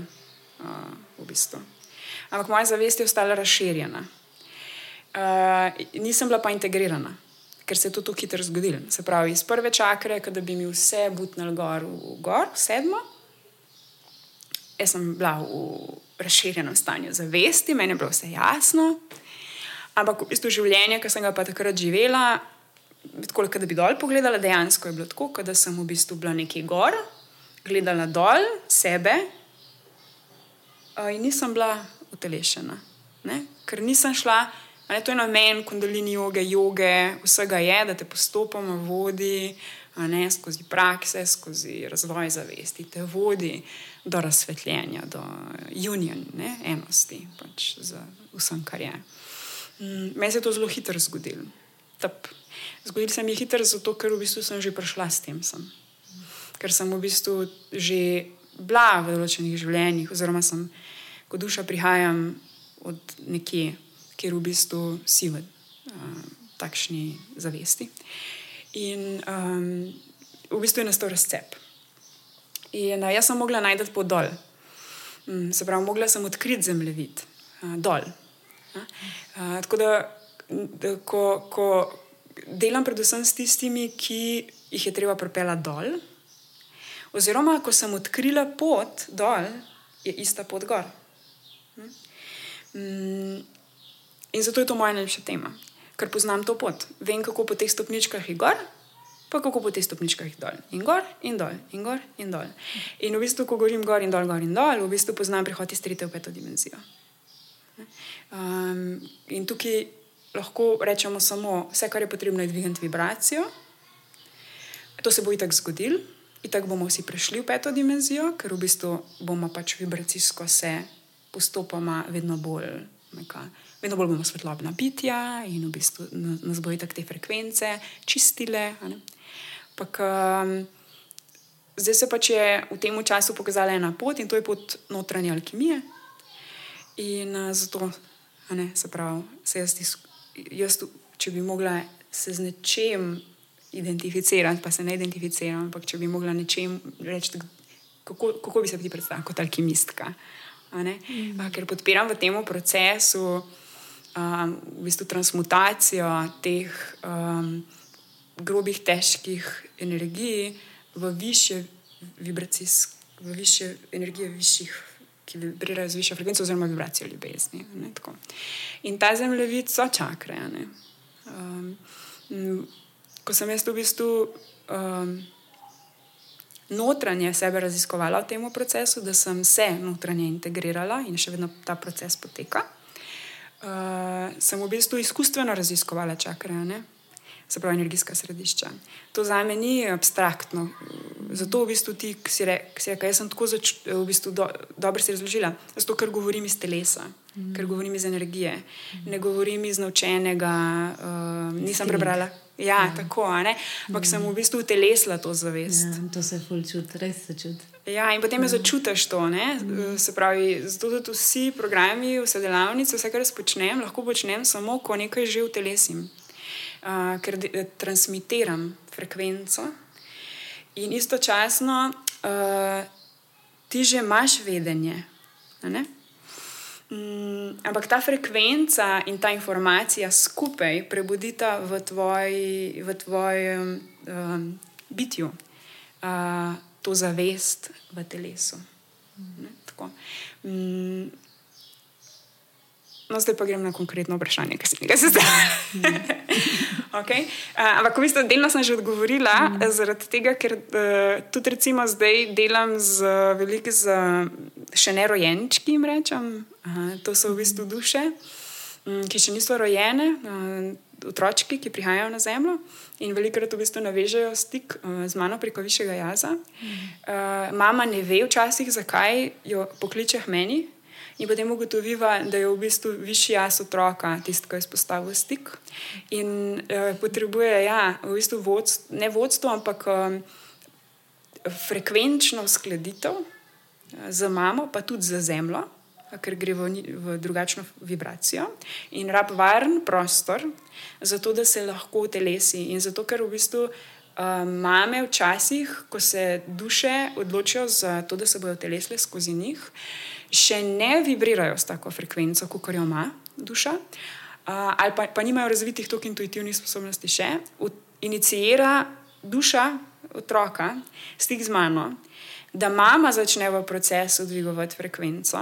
Uh, v bistvu. Ampak moja zavest je ostala razširjena. Uh, nisem bila pa integrirana, ker se je to tako hitro zgodilo. Se pravi, iz prve čakre, da bi mi vse butnili gor, v gor, sedmo, jaz sem bila v razširjenem stanju zavesti, meni je bilo vse jasno. Ampak v bistvu življenje, ki sem ga pa takrat živela, tako da bi dol pogledala, dejansko je bilo tako, da sem v bistvu bila nekje gor, gledala dol sebe in nisem bila utelešena. Ne? Ker nisem šla, ne, to je namen kundalini joge, joge, vsega je, da te postopoma vodi. Ne, skozi prakse, skozi razvoj zavesti, te vodi do razsvetljenja, do union, ne, enosti, pač z vsem, kar je. Mm, meni se je to zelo hitro zgodilo. Zgodilo se mi je hitro, zato ker v bistvu sem že prišla s tem. Sem. Ker sem v bistvu že bila v določenih življenjih, oziroma sem kot duša prihajam od nekje, kjer v bistvu si v uh, takšni zavesti. In um, v bistvu je nastal razcep. In uh, jaz sem mogla najti pot dol. Um, se pravi, mogla sem odkriti zemljevid uh, dol. Uh, tako da, ko, ko delam predvsem s tistimi, ki jih je treba pripeljati dol, oziroma ko sem odkrila pot dol, je ista pot gor. Um, in zato je to moja najljubša tema, ker poznam to pot. Vem, kako po teh stopničkah je gor. Pa kako po teh stopničkah dol in gor, in dol, in gor, in dol. In v bistvu, ko govorim gor in dol, gor in dol, v bistvu poznam prihod iz tretje v peto dimenzijo. Um, in tukaj lahko rečemo samo, vse, kar je potrebno, je dvigniti vibracijo. To se bo itak zgodilo, itak bomo vsi prišli v peto dimenzijo, ker v bistvu bomo pač vibracijsko se postopoma vedno bolj. Neka, vedno bolj bomo svetlobna bitja in v bistvu nas bojo tako te frekvence čistile. Pak, um, zdaj se pač je v tem času pokazala ena pot in to je pot notranje alkimije. In uh, zato Ne, se pravi, se jaz, jaz, če bi mogla se z nečem identificirati, pa se ne identificiram, ampak če bi mogla nečem reči, kako, kako bi se ti predstavljala kot alkimistka. Mm. Ker podpiram v tem procesu um, v bistvu transmutacijo teh um, grobih, težkih energij v više vibracijske, v više energije, višjih ki vibrirajo z višjo frekvenco, oziroma vibracijo ljubezni. In ta zemljevid so čakre. Um, ko sem jaz v bistvu um, notranje sebe raziskovala v tem procesu, da sem se notranje integrirala in še vedno ta proces poteka, uh, sem v bistvu izkustveno raziskovala čakre. Ne? se pravi energijska središča. To za me ni abstraktno. Zato v bistvu ti, ki si rekel, jaz sem tako zač, v bistvu do, dobro si razložila. Zato, ker govorim iz telesa, mm. ker govorim iz energije, mm. ne govorim iz naučenega, uh, nisem Stilink. prebrala. Ja, ja. tako, ampak mm. sem v bistvu telesla to zavest. Ja, to se ful čuti, res se čuti. Ja, in potem je ja. začutiš to. Mm. Se pravi, zato tudi vsi programi, vse delavnice, vse, kar jaz počnem, lahko počnem samo, ko nekaj že v telesu uh, ker de, transmitiram frekvenco. In istočasno uh, ti že imaš vedenje. Mm, ampak ta frekvenca in ta informacija skupaj prebudita v, tvoj, v tvojem um, bitju, uh, to zavest v telesu. Ne, mm. No, zdaj pa grem na konkretno vprašanje, kaj se mi zdi. okay. uh, ampak, v bistvu, delno sem že odgovorila, mm. zaradi tega, ker uh, tudi recimo zdaj delam z velikimi, še ne rojenčki, jim rečem. Uh, to so v bistvu duše, um, ki še niso rojene. Uh, otročki, ki prihajajo na zemljo in velikokrat v bistvu navežejo stik uh, z mano preko višjega jaza. Uh, mama ne ve včasih, zakaj jo pokliče meni. In potem ugotoviva, da je v bistvu višji jaz otroka, tisti, ki je izpostavil stik. In uh, potrebuje, ja, v bistvu vodstvo, ne vodstvo, ampak um, frekvenčno uskladitev z mamo, pa tudi z zemljo ker gre v, v drugačno vibracijo in rab varen prostor, zato da se lahko telesi. In zato, ker v bistvu uh, mame včasih, ko se duše odločijo za to, da se bodo telesle skozi njih, še ne vibrirajo s tako frekvenco, kot jo ima duša, uh, ali pa, pa nimajo razvitih toliko intuitivnih sposobnosti še, inicijira duša otroka, stik z mano. Da mama začne v procesu dvigovati frekvenco,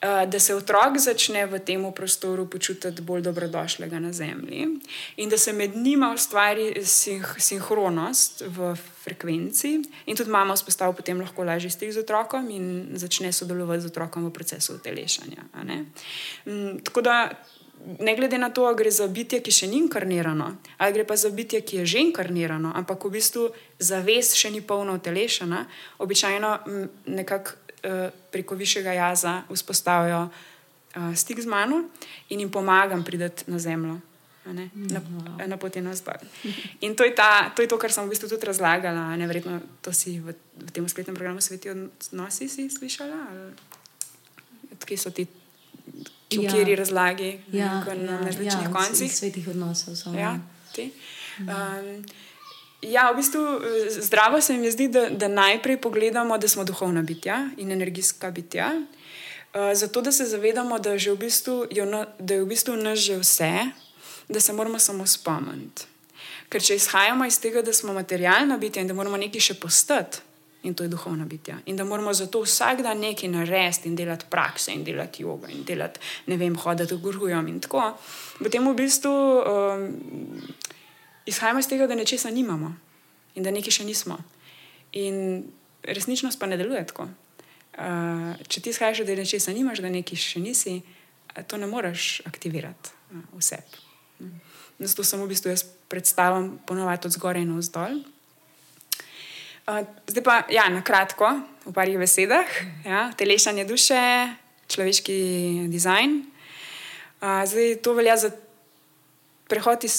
da se otrok začne v tem prostoru počutiti bolj dobrodošlega na zemlji in da se med njima ustvari sing sinhronost v frekvenci, in tudi mama vzpostavi potem lahko lažji stik z otrokom in začne sodelovati z otrokom v procesu utelešanja. Mm, tako da. Ne glede na to, ali gre za bitje, ki še ni inkarnirano, ali gre pa za bitje, ki je že inkarnirano, ampak v bistvu zavest še ni polno utelešena, običajno mm, nekako Eh, preko višjega jaza vzpostavijo uh, stik z mano in jim pomagam priti na zemljo, na, na poti na zdaj. In to je, ta, to je to, kar sem v bistvu tudi razlagala. Ne, verjetno to si v, v tem spletnem programu Sveti odnosi si slišala. Kje so ti, v ja. kateri razlagi, ja, na, ja, na različnih ja, koncih? Svetih odnosov. Ja, ti. Um, Ja, v bistvu eh, zdravo se mi zdi, da, da najprej pogledamo, da smo duhovna bitja in energijska bitja. Uh, zato, da se zavedamo, da, v bistvu, da je v bistvu naš že vse, da se moramo samo spomniti. Ker če izhajamo iz tega, da smo materialna bitja in da moramo nekaj še postati, in to je duhovna bitja, in da moramo zato vsak dan nekaj narediti in delati prakse in delati jogo in delati, ne vem, hoditi v gurujom in tako, potem v bistvu. Um, izhajamo iz tega, da nečesa nimamo in da nekaj še nismo. In resničnost pa ne deluje tako. Uh, če ti izhajaš, da nečesa nimaš, da nekaj še nisi, to ne moreš aktivirati uh, vse. Zato samo v bistvu jaz predstavljam ponovadi od zgoraj in vzdolj. Uh, zdaj pa, ja, na kratko, v parih besedah, ja, telešanje duše, človeški dizajn. Uh, zdaj to velja za prehod iz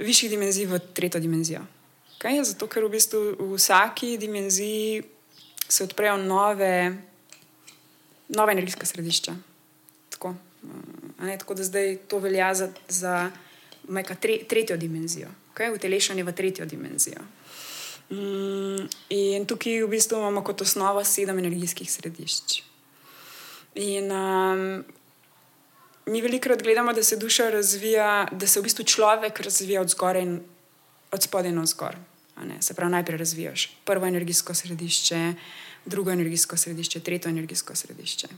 višjih dimenzij v tretjo dimenzijo. Okay? Zato, ker v bistvu v vsaki dimenziji se odprejo nove, nove energijske središča. Tako, ne, tako da zdaj to velja za, za tre, tretjo dimenzijo, okay? utelešanje v tretjo dimenzijo. Mm, in tukaj v bistvu imamo kot osnovo sedem energijskih središč. In um, mi velikokrat gledamo, da se duša razvija, da se v bistvu človek razvija od zgoraj in od spodaj na vzgor. Se pravi, najprej razvijaš prvo energijsko središče, drugo energijsko središče, tretje energijsko središče.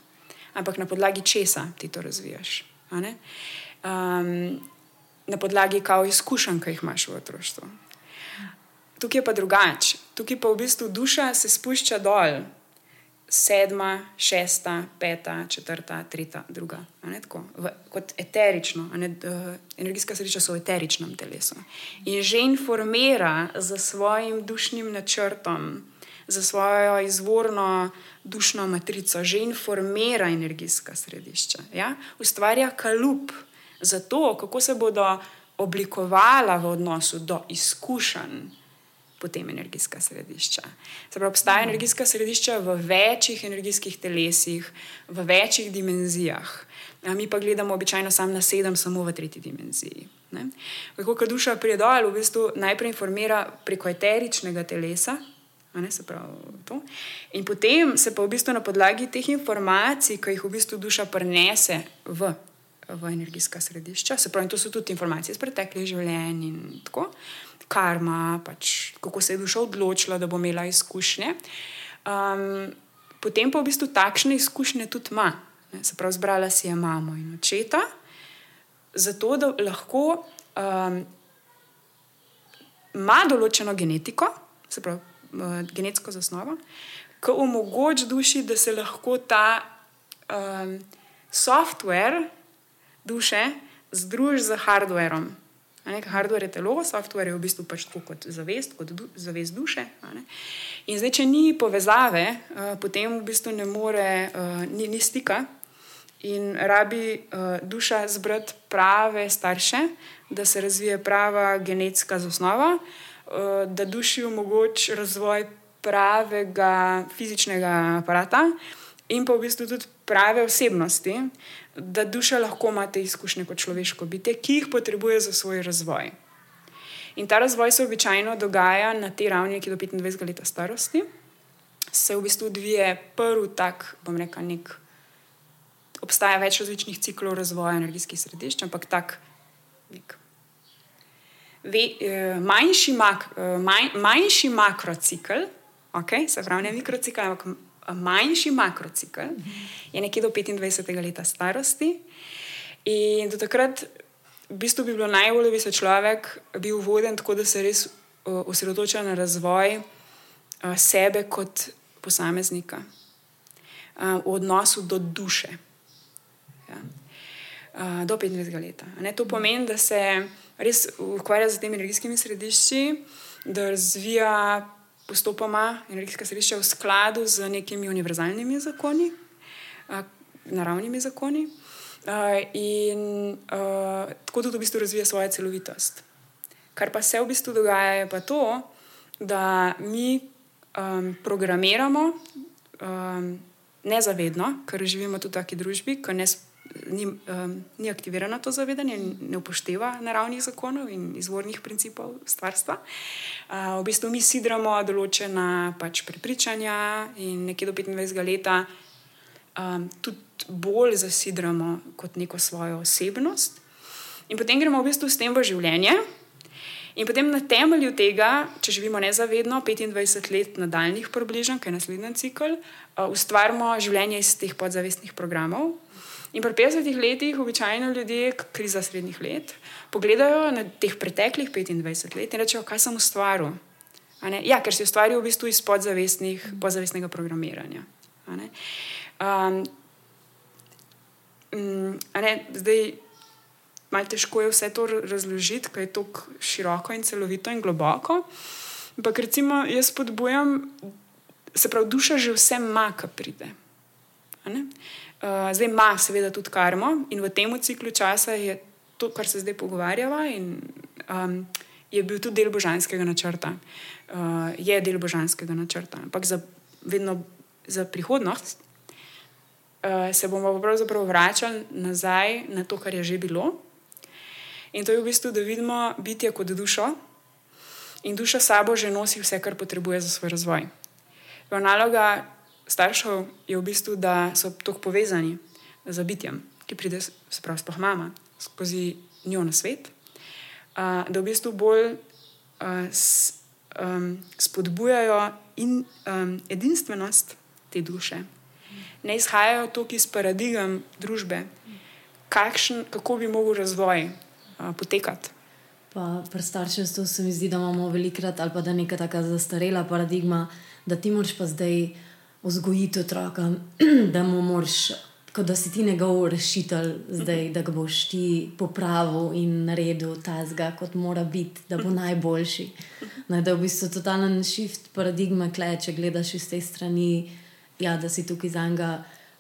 Ampak na podlagi česa ti to razvijaš? Um, na podlagi kao izkušenj, ki jih imaš v otroštvu. Tukaj je pa drugače. Tukaj pa v bistvu duša se spušča dol, sedma, šesta, peta, četrta, tretja, druga. V, kot eterično, ne, uh, energijska sreča so v eteričnem telesu. In že informira za svojim dušnim načrtom, za svojo izvorno dušno matrico, že informira energijska središča. Ja? Ustvarja kalup za to, kako se bodo oblikovala v odnosu do izkušenj potem energijska središča. Pravi, obstajajo energijska središča v večjih energijskih telesih, v večjih dimenzijah. A mi pa gledamo običajno samo na sedem, samo v tretji dimenziji. Ko ka duša pride dol, v bistvu najprej informira preko eteričnega telesa. In potem se pa v bistvu na podlagi teh informacij, ki jih v bistvu duša prenese v v energijska središča. Se pravi, to so tudi informacije iz preteklih življenj in tako, karma, pač, kako se je duša odločila, da bo imela izkušnje. Um, potem pa v bistvu takšne izkušnje tudi ima. Se pravi, zbrala si je mamo in očeta, zato da lahko um, ima določeno genetiko, se pravi, uh, genetsko zasnovo, ki omogoča duši, da se lahko ta um, software duše združi z hardwareom. Hardware je telo, software je v bistvu pač tako kot zavest, kot du, zavest duše. In zdaj, če ni povezave, uh, potem v bistvu ne more, uh, ni, ni stika. In rabi uh, duša zbrati prave starše, da se razvije prava genetska zasnova, uh, da duši omogoča razvoj pravega fizičnega aparata in pa v bistvu tudi prave osebnosti, da duša lahko ima te izkušnje kot človeško bitje, ki jih potrebuje za svoj razvoj. In ta razvoj se običajno dogaja na tej ravni, ki je do 25 let starosti. Se v bistvu odvije prvi tak, bom rekel, nek. Obstaja več različnih ciklov razvoja energijskih središč, ampak tak nek ve, eh, manjši, mak, eh, manj, manjši makrocikl, okay, se pravi, ne mikrocikl, ampak manjši makrocikl, je nekje do 25 let starosti. In do takrat v bistvu bi bilo najbolje, da bi se človek bil voden tako, da se res osredotoča na razvoj sebe kot posameznika, v odnosu do duše. Ja. Do 25 let. To pomeni, da se res ukvarja z temi energijskimi središči, da razvija postopoma energijska središča v skladu z nekimi univerzalnimi zakoni, naravnimi zakoni. In tako tudi v bistvu razvija svojo celovitost. Kar pa se v bistvu dogaja, je pa to, da mi um, programiramo um, nezavedno, ker živimo tudi v taki družbi, ki ne spremljamo ni, um, ni aktivirano to zavedanje, ne upošteva naravnih zakonov in izvornih principov stvarstva. Uh, v bistvu mi sidramo določena pač prepričanja in nekje do 25 let um, tudi bolj zasidramo kot neko svojo osebnost. In potem gremo v bistvu s tem v življenje. In potem na temelju tega, če živimo nezavedno, 25 let nadaljnih približno, kaj je naslednji cikl, uh, ustvarjamo življenje iz teh podzavestnih programov, In pri 50 letih, običajno ljudje, kriza srednjih let, pogledajo na teh preteklih 25 let in rečejo, kaj sem ustvaril. Ja, ker si ustvaril v bistvu iz podzavestnega programiranja. Um, zdaj, malo težko je vse to razložiti, kaj je tako široko in celovito in globoko. Ampak recimo, jaz spodbujam, se pravi, duša že vse ima, kar pride. Uh, zdaj ima, seveda, tudi karmo in v tem ciklu časa je to, kar se zdaj pogovarjava, in um, je bil tudi del božanskega načrta. Uh, je del božanskega načrta. Ampak za, vedno za prihodnost uh, se bomo pravzaprav vračali nazaj na to, kar je že bilo. In to je v bistvu, da vidimo bitje kot dušo, in duša sabo že nosi vse, kar potrebuje za svoj razvoj. Naloga staršev je v bistvu, da so tako povezani z bitjem, ki pride, se pravi, sploh mama, skozi njo na svet, uh, da v bistvu bolj uh, s, um, spodbujajo in, um, edinstvenost te duše. Ne izhajajo tukaj iz paradigem družbe, kakšen, kako bi lahko razvoj uh, potekati. Pa pri starševstvu se mi zdi, da imamo velikrat ali pa da je neka taka zastarela paradigma, da ti moraš pa zdaj vzgojiti otroka, da mu moraš, kot da si ti njegov rešitelj, zdaj, da ga boš ti popravil in naredil tazga, kot mora biti, da bo najboljši. Ne, da je v bistvu totalen shift paradigma, kle, če gledaš iz te strani, ja, da si tukaj za njega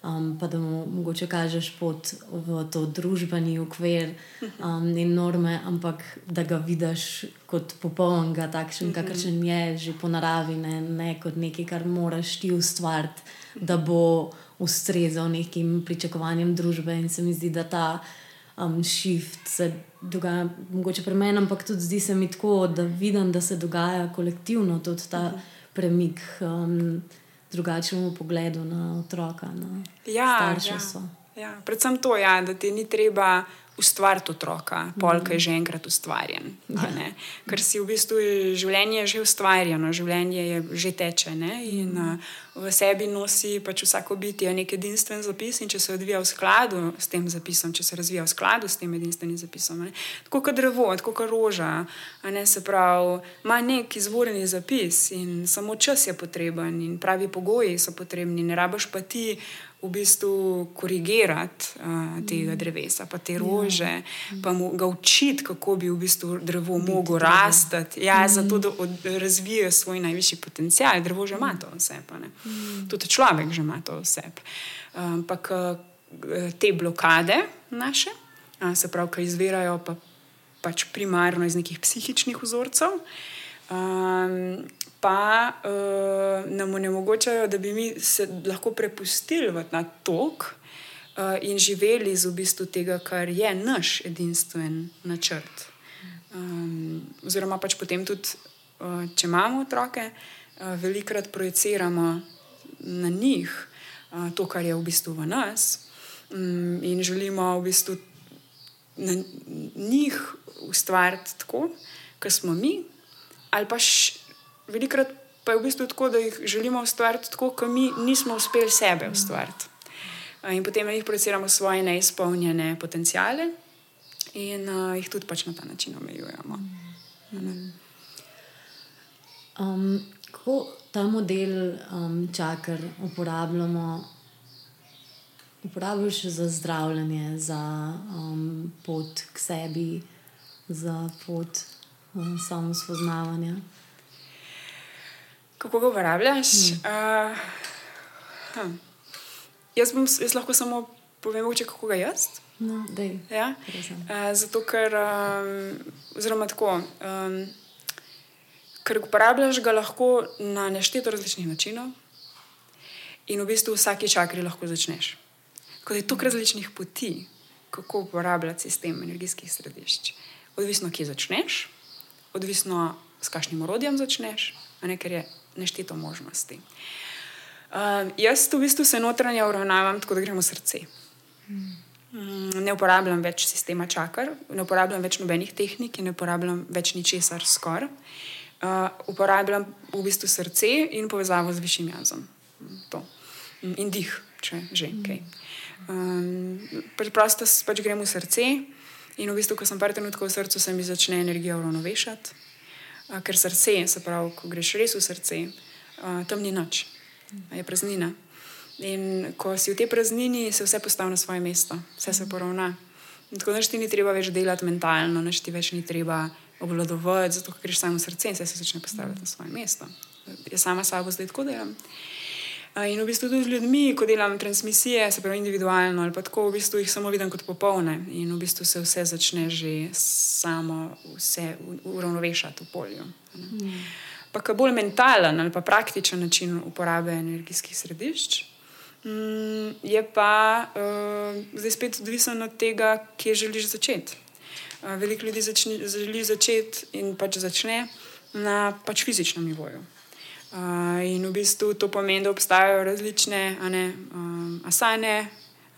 um, pa da mu mogoče kažeš pot v to družbeni okvir um, in norme, ampak da ga vidiš kot popolnega, takšen, mhm. kakršen je že po naravi, ne, ne kot nekaj, kar moraš ti ustvariti, da bo ustrezal nekim pričakovanjem družbe. In se mi zdi, da ta um, shift se dogaja, mogoče pri meni, ampak tudi zdi se mi tako, da vidim, da se dogaja kolektivno tudi ta mhm. premik. Um, drugačnemu pogledu na otroka, na ja, starševstvo. Ja. Ja, predvsem to, ja, da ti ni treba ustvariti otroka, polk je že enkrat ustvarjen. Ja. Ker si v bistvu življenje že ustvarjeno, življenje je že teče ne? in uh, v sebi nosi pač vsako bitje nek edinstven zapis in če se odvija v skladu s tem zapisom, če se razvija v skladu s tem edinstvenim zapisom, ne? tako kot drevo, tako kot roža, ne? se pravi, ima nek izvorni zapis in samo čas je potreben in pravi pogoji so potrebni, ne rabaš pa ti v bistvu korigirati uh, tega drevesa, pa te ja. rože, ja. pa mu ga učiti, kako bi v bistvu drevo moglo rasti, ja, mm. zato da razvije svoj najvišji potencial. Drevo že ima to vse, mm. tudi človek že ima to vse. Ampak uh, te blokade naše, se pravi, ki izvirajo pa, pač primarno iz nekih psihičnih vzorcev. Um, pa uh, nam onemogočajo, da bi mi se lahko prepustili na tok uh, in živeli z v bistvu tega, kar je naš edinstven načrt. Um, oziroma, pač potem tudi, uh, če imamo otroke, uh, velikokrat projiciramo na njih uh, to, kar je v bistvu v nas, um, in želimo v bistvu na njih ustvariti tako, kot smo mi, ali pa še velikrat pa je v bistvu tako, da jih želimo ustvariti tako, kot mi nismo uspeli sebe ustvariti. In potem jih projiciramo svoje neizpolnjene potencijale in uh, jih tudi pač na ta način omejujemo. Um, kako ta model um, čakar uporabljamo? Uporabljaš za zdravljenje, za um, pot k sebi, za pot um, samospoznavanja kako ga uporabljaš. Hmm. Uh, hm. jaz, bom, jaz lahko samo povem, če kako ga jaz. No, ja? uh, zato, ker, um, oziroma tako, um, ker uporabljaš ga lahko na nešteto različnih načinov in v bistvu vsake čakri lahko začneš. Kot je toliko različnih poti, kako uporabljati sistem energijskih središč. Odvisno, kje začneš, odvisno, s kakšnim orodjem začneš, ne, ker je nešteto možnosti. Uh, jaz v bistvu se notranje uravnavam tako, da gremo srce. Mm, ne uporabljam več sistema čakar, ne uporabljam več nobenih tehnik, ne uporabljam več ničesar skoraj. Uh, uporabljam v bistvu srce in povezavo z višjim jazom. To. In dih, če že kaj. Um, preprosto pač gremo v srce in v bistvu, ko sem par trenutkov v srcu, se mi začne energija uravnovešati ker srce, se pravi, ko greš res v srce, tam ni noč, je praznina. In ko si v tej praznini, se vse postavi na svoje mesto, vse se poravna. In tako da ti ni treba več delati mentalno, da ti več ni treba obvladovati, zato ker greš samo srce in se začne postavljati na svoje mesto. Jaz sama sabo zdaj tako delam. In v bistvu tudi z ljudmi, ko delam transmisije, se pravi individualno ali pa tako, v bistvu jih samo vidim kot popolne in v bistvu se vse začne že samo uravnovešati v polju. Mm. Pa kar bolj mentalen ali pa praktičen način uporabe energijskih središč. Mm, je pa uh, zdaj spet odvisen od tega, kje želiš začeti. Uh, veliko ljudi začne, želi začeti in pač začne na pač fizičnem nivoju. Uh, in v bistvu to pomeni, da obstajajo različne ne, um, asane,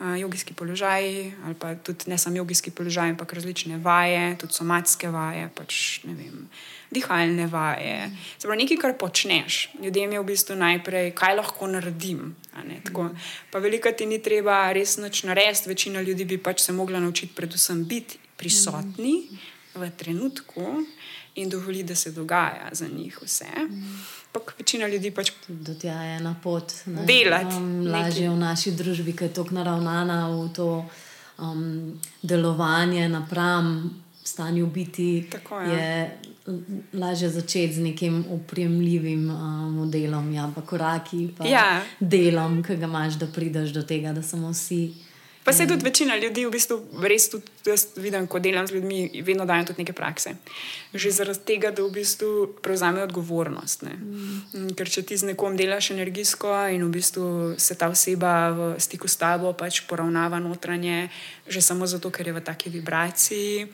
uh, jogijski položaji, ali pa tudi ne samo jogijski položaji, ampak različne vaje, tudi somatske vaje, pač ne vem. Dihalne vaje, zelo nekaj, kar počneš. Ljudem je v bistvu najprej, kaj lahko naredim. Pa veliko ti ni treba res nič narediti, večina ljudi bi pač se mogla naučiti, predvsem biti prisotni v trenutku in dovoliti, da se dogaja za njih vse. Ampak večina ljudi pač do tega je na pot. Delati. Um, lažje v naši družbi, ki je tako naravnana v to um, delovanje napram stanju biti. Tako, ja. je lažje začeti z nekim upremljivim um, modelom, ja, pa koraki, pa ja. delom, ki ga imaš, da prideš do tega, da samo si. Pa se tudi večina ljudi, v bistvu, res tudi jaz vidim, ko delam z ljudmi, vedno dajo tudi neke prakse. Že zaradi tega, da v bistvu prevzamejo odgovornost. Mm. Ker če ti z nekom delaš energijsko in v bistvu se ta oseba v stiku s tabo pač poravnava notranje, že samo zato, ker je v taki vibraciji.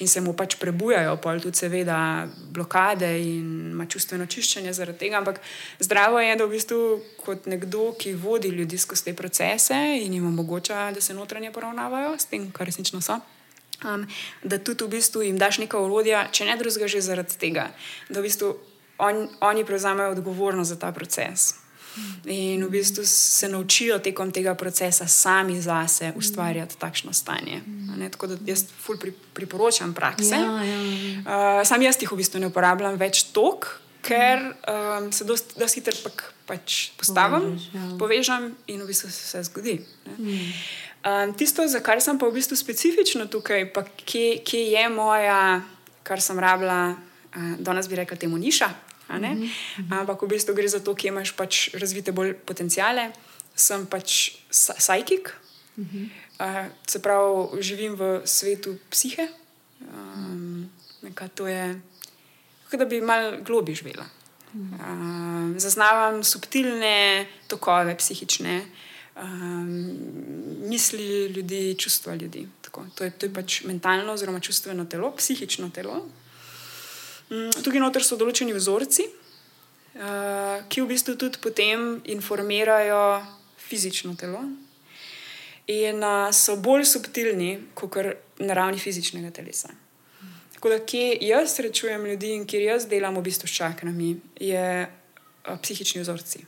In se mu pač prebujajo, pol tudi seveda blokade in ima čustveno čiščenje zaradi tega. Ampak zdravo je, da v bistvu kot nekdo, ki vodi ljudi skozi te procese in jim omogoča, da se notranje poravnavajo s tem, kar resnično so. Um, da tudi v bistvu jim daš nekaj urodja, če ne drugega, že zaradi tega, da v bistvu on, oni prevzamejo odgovornost za ta proces. In v bistvu se naučijo tekom tega procesa sami zase ustvarjati takšno stanje. Tako da jaz ful pri, priporočam prakse. Ja, ja. Uh, sam jaz jih v bistvu ne uporabljam več tok, ker um, se dosti hitro pač postavim, Povežiš, ja. povežem in v bistvu se vse zgodi. Um, tisto, za kar sem pa v bistvu specifično tukaj, pa kje, kje je moja, kar sem rabila, uh, danes bi rekla temu niša. Mm -hmm. Ampak v bistvu gre za to, kje imaš pač razvite bolj potencijale. Sem pač psihik, mm -hmm. uh, se pravi, živim v svetu psihe. Um, to je, kot da bi malo globi živela. Um, zaznavam subtilne tokove psihične, um, misli ljudi, čustva ljudi. To je, to je pač mentalno, oziroma čustveno telo, psihično telo, tukaj noter so določeni vzorci, uh, ki v bistvu tudi potem informirajo fizično telo in uh, so bolj subtilni kot na ravni fizičnega telesa. Tako da, kje jaz srečujem ljudi in kjer jaz delam v bistvu s čakrami, je uh, psihični vzorci.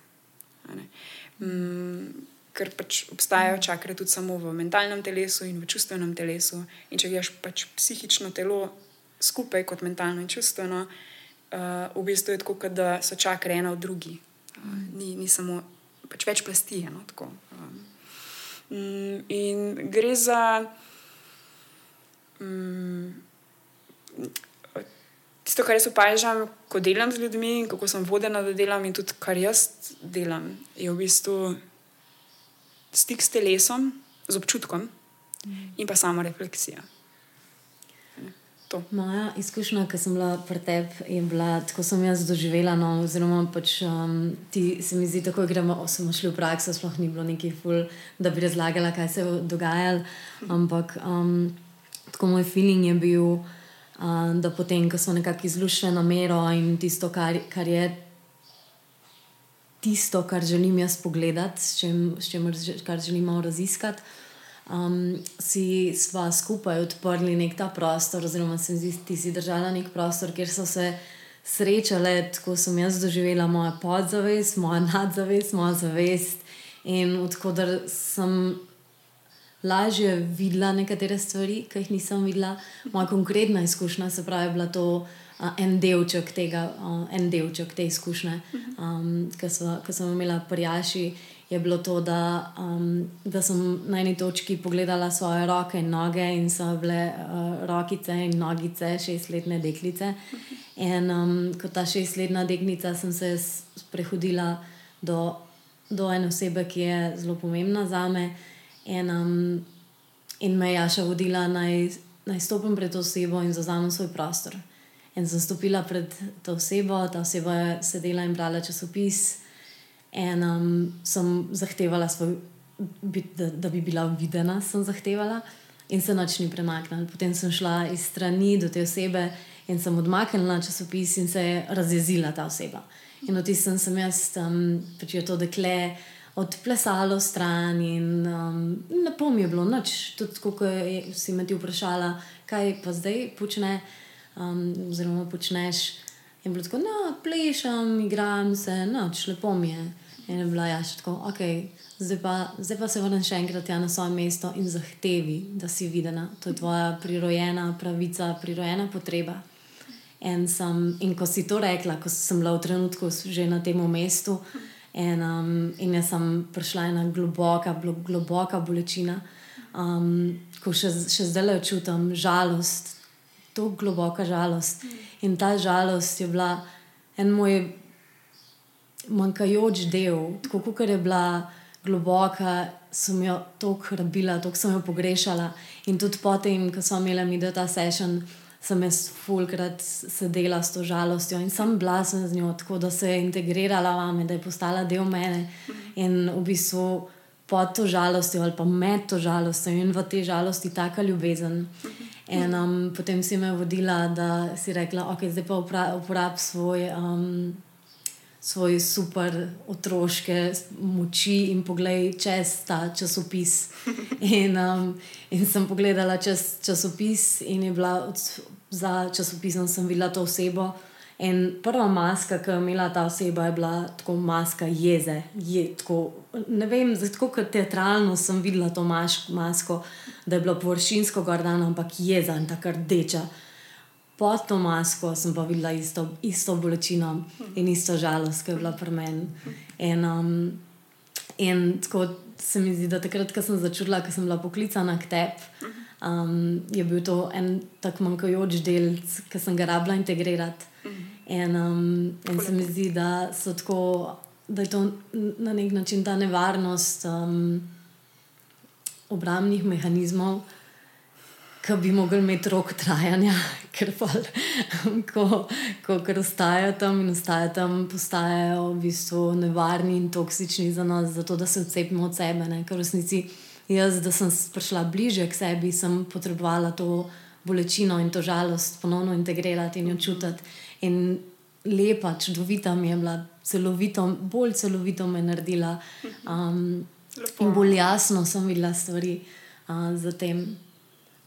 Mm, ker pač obstajajo čakre tudi samo v mentalnem telesu in v čustvenem telesu. In če greš pač psihično telo skupaj, kot mentalno in čustveno, uh, v bistvu je tako, da so čakre ena od drugi. Uh, ni, ni samo pač več plasti. No, um, in gre za. Um, Tisto, kar jaz opažam, ko delam z ljudmi in kako sem vodena, da delam, in tudi kar jaz delam, je v bistvu stik s telesom, z občutkom in pa samo refleksija to. Moja izkušnja, ki sem bila pri tebi, je bila tako, sem jaz doživela. No, oziroma, pač, um, ti se mi zdi, tako gremo, smo šli v prakso, sploh ni bilo neki ful, da bi razlagala, kaj se je dogajalo. Ampak um, tako moj feeling je bil, um, da potem, ko smo nekako izlušili na mero in tisto, kar, kar je. Tisto, kar želim jaz pogledati, s čim, s čim, kar želimo raziskati, um, si sva skupaj odprli nek ta prostor, oziroma se zdi, ti si držala nek prostor, kjer so se srečale, tako sem jaz doživela moja podzavest, moja nadzavest, moja zavest. In odkudar sem lažje videla nekatere stvari, ki jih nisem videla, moja konkretna izkušnja, se pravi, bila to. Uh, en delček tega, uh, en delček te izkušnje, um, ki sem imela prijaši, je bilo to, da, um, da sem na eni točki pogledala svoje roke in noge, in so bile uh, rokice in nogice šestletne deklice. In um, kot ta šestletna deklica sem se prehodila do, do ene osebe, ki je zelo pomembna za me, in, um, in me je Jaša vodila, naj, naj stopim pred to osebo in zauzamem svoj prostor. In sem stopila pred to osebo, ta oseba je sedela in brala časopis. In um, sem zahtevala, svoj, da, da bi bila videna, sem zahtevala in se noč ni premaknila. Potem sem šla iz strani do te osebe in sem odmaknila časopis in se je razjezila ta oseba. In od tistem sem jaz, um, pač je to dekle. Odplesalo stran, in um, lepo mi je bilo noč, tudi ko si me ti vprašala, kaj pa zdaj počne, um, oziroma počneš. Je bilo tako, no, plešem, igram se, noč, lepo mi je. In je bila ja, še tako, ok, zdaj pa, zdaj pa se vrnem še enkrat ja, na svoje mesto in zahtevi, da si videna. To je tvoja prirojena pravica, prirojena potreba. In, sem, in ko si to rekla, ko sem bila v trenutku že na tem mestu, in, um, in jaz sem prišla ena globoka, globoka bolečina, um, ko še, še zdaj le čutim žalost, tako globoka žalost. In ta žalost je bila en moj manjkajoč del, tako kot je bila globoka, sem jo tako rabila, tako sem jo pogrešala. In tudi potem, ko smo imeli mi ta session, sem jaz fulkrat sedela s to žalostjo in sem bila sem z njo, tako da se je integrirala vame, da je postala del mene in v bistvu. Pod to žalostjo ali pa med to žalostjo in v tej žalosti taka ljubezen. In um, potem si me vodila, da si rekla, ok, zdaj pa uporab svoj. Um, Svoje super otroške moči in pogled čez ta časopis. In, um, in sem pogledala čez časopis, in je bila od, za časopisom, sem videla to osebo, In prva maska, ki je imela ta oseba, je bila tako maska jeze. Je, tako, ne vem, tako kot teatralno sem videla to maš, masko, da je bila površinsko gordana, ampak jeza in tako rdeča. Pod to masko sem pa videla isto, isto bolečino in isto žalost, ki je bila pri meni. In, um, in tako se mi zdi, da takrat, ko sem začutila, ko sem bila poklicana k tebi, um, je bil to en tak manjkajoč del, ki sem ga rabila integrirati. In, um, in se mi zdi, da, tako, da je to na nek način ta nevarnost um, obrambnih mehanizmov, ki bi mogli imeti rok trajanja, ker pa ko, ko ostajajo tam in ostajajo tam, postajajo v bistvu nevarni in toksični za nas, zato da se odcepimo od sebe. Ne? Ker v resnici jaz, da sem prišla bliže k sebi, sem potrebovala to bolečino in to žalost ponovno integrirati in jo čutiti. In lepa, čudovita mi je bila, celovito, bolj celovito me je naredila. Um, in bolj jasno sem videla stvari uh, za tem.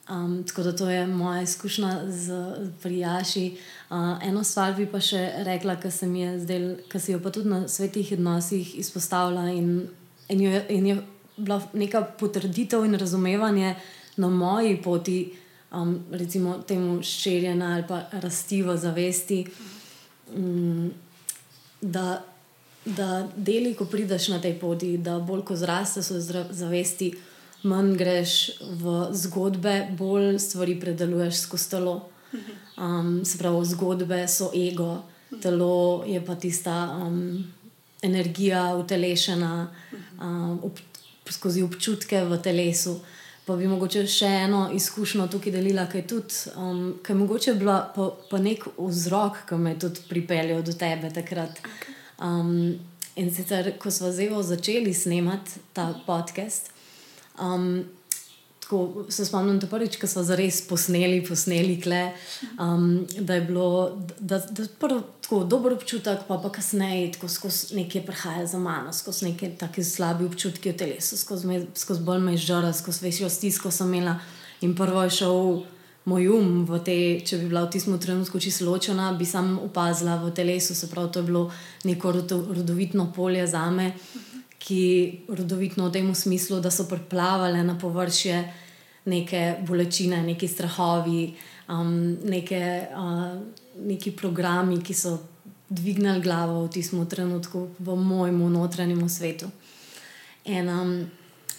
Um, tako da to je moja izkušnja z prijaši. Uh, eno stvar bi pa še rekla, ki se mi je zdel, ki si jo pa tudi na svetih odnosih izpostavila in, in, jo, in je bila neka potrditev in razumevanje na moji poti um, recimo temu širjenju ali pa rasti v zavesti. Um, da, da deli, ko prideš na tej poti, da bolj ko zrasteš v zavesti, manj greš v zgodbe, bolj stvari predeluješ skozi telo. Um, se pravi, zgodbe so ego, telo je pa tista um, energija, utelešena um, ob, skozi občutke v telesu. Pa bi mogoče še eno izkušnjo tukaj delila, ki je tudi, um, ki je mogoče bila pa, pa nek vzrok, ki me je tudi pripeljal do tebe takrat. Um, in sicer, ko smo zdaj začeli snemati ta podcast, um, tako se spomnim, da prvič, ko smo zares posneli, posneli kle, um, da je bilo da, da prvo, tako dober občutek, pa pa kasneje tako skozi nekaj prihaja za mano, skozi neke take slabe občutke v telesu, skozi, skozi bolj me žara, skozi večjo stisko sem imela. In prvo je šel moj um te, če bi bila v tistem trenutku čisto ločena, bi sam opazila v telesu, se pravi, to je bilo neko rodovitno polje za me ki rodovitno v tem smislu, da so preplavale na površje neke bolečine, neki strahovi, um, neke, uh, neki programi, ki so dvignili glavo v tistem trenutku v mojem notranjem svetu. In, um,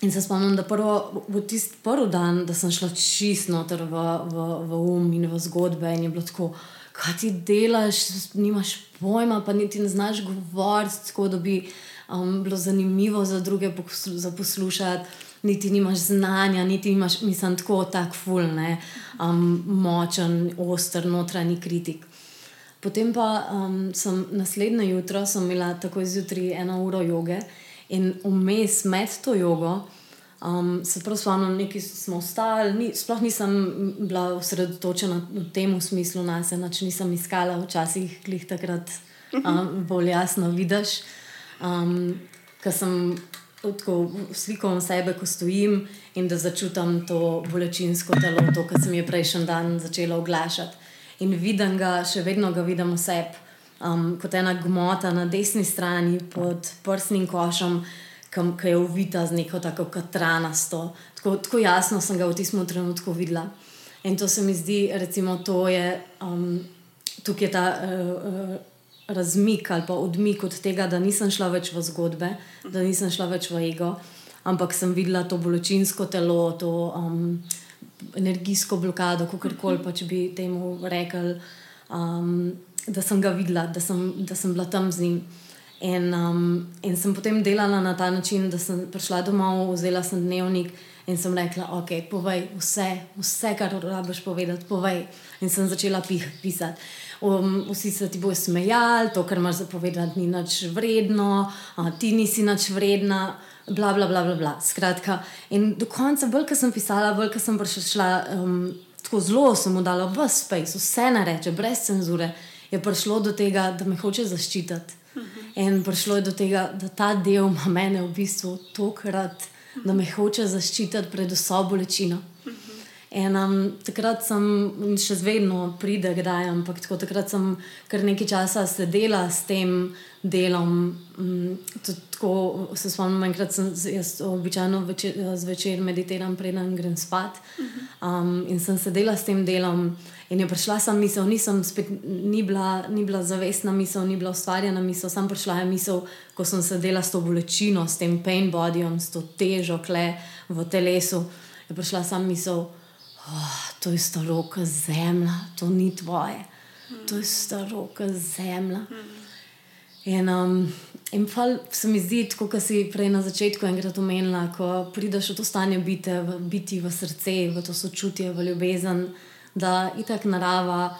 in se spomnim, da prvo, v tisti prvi dan, da sem šla čisto noter v, v, v um in v zgodbe, in je bilo tako. Kaj ti delaš, nimaš pojma, pa niti ne znaš govoriti, tako da bi um, bilo zanimivo za druge za poslušati, niti nimaš znanja, niti imaš, mislim, tako tak fulne, um, močen, oster, notranji kritik. Potem pa um, sem naslednjo jutro imela tako zjutraj eno uro joge in vmes med to jogo. Um, se pravi, spomnim, nekaj smo ostali, ni, sploh nisem bila osredotočena v tem smislu na sebe, nisem iskala, včasih jih takrat um, bolj jasno vidiš um, ker sem tako slikal sebe, ko stojim in da začutim to bolečinsko telo, to, kar sem je prejšnji dan začela oglašati. In vidim ga, še vedno ga vidim vse um, kot ena gmota na desni strani pod prsnim košem. Ki je uvita z neko tako katranasto. Tako, tako jasno sem ga v tistem trenutku videla. In to se mi zdi, recimo, to je, um, tukaj je ta uh, uh, razmik ali pa odmik od tega, da nisem šla več v zgodbe, da nisem šla več v ego, ampak sem videla to bolečinsko telo, to um, energijsko blokado, kako koli pač bi temu rekel, um, da sem ga videla, da sem, da sem bila tam z njim. In, um, in sem potem delala na ta način, da sem prišla domov, vzela sem dnevnik in sem rekla, ok, povej vse, vse kar rabiš povedati, povej. In sem začela pisati um, vsi se ti bojo smejali, to, kar imaš zapovedati, ni nič vredno, a, ti nisi nič vredna. Bla, bla, bla, bla, bla. Skratka, in do konca, bolj ko sem pisala, bolj ko sem prišla um, tako zelo sem mu dala v space, vse nareče, brez cenzure, je prišlo do tega, da me hoče zaščititi. In prišlo je do tega, da ta del ima mene v bistvu tokrat, da me hoče zaščititi pred vso bolečino. In um, takrat sem, še vedno pride, kdaj, ampak tako, takrat sem kar nekaj časa sedela s tem delom. Um, tako se spomnim, enkrat sem jaz običajno večer, zvečer meditiram, preden grem spat. Um, in sem sedela s tem delom. In je prišla sem misel, nisem spet, ni bila, ni bila zavestna misel, ni bila ustvarjena misel, sem prišla je misel, ko sem sedela s to bolečino, s tem pain bodyjem, s to težo kle v telesu. Je prišla sem misel oh, to je staro, kot zemlja, to ni tvoje, to je staro, kot zemlja. In, um, in pa se mi zdi, kot si prej na začetku enkrat omenila, ko prideš v to stanje bite, v, biti v srce, v to sočutje, v ljubezen, da itak narava.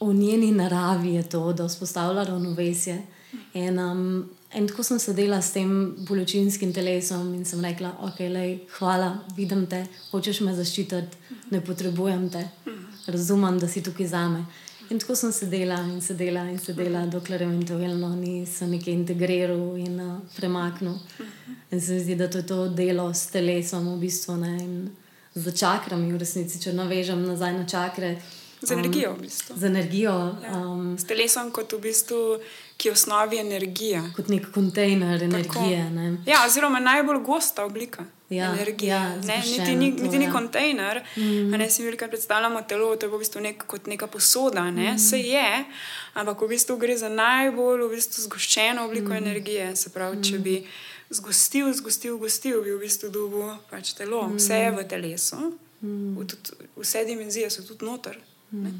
V njeni naravi je to, da vzpostavlja ravnovesje. In, um, in tako sem sedela s tem bolečinskim telesom in sem rekla, ok, lej, hvala, vidim te, hočeš me zaščititi, ne potrebujem te, razumem, da si tukaj za me. In tako sem sedela in sedela in sedela, dokler eventualno nisem nekaj integriral in uh, premaknil. In se mi zdi, da to je to delo s telesom, v bistvu ne. In za čakrami, v resnici, če navežem nazaj na čakre. Z energijo, v bistvu. Z energijo. Ja. Um, S telesom, kot v bistvu, ki je v osnovi energija. kot nek kontejner energije. Ne. Ja, oziroma najbolj gosta oblika Ja, energije. ja, ne, niti ni, to, niti ni ja. kontejner. Mm. Ne si veliko predstavljamo telo, to je v bistvu nek, kot neka posoda. Ne? Mm. Se je, ampak v bistvu gre za najbolj v bistvu zgoščeno obliko mm. energije. Se pravi, mm. če bi zgostil, zgostil, zgostil, bi v bistvu dobil pač telo. Mm. Vse je v telesu, mm. v, tudi, vse dimenzije so tudi noter. Mm.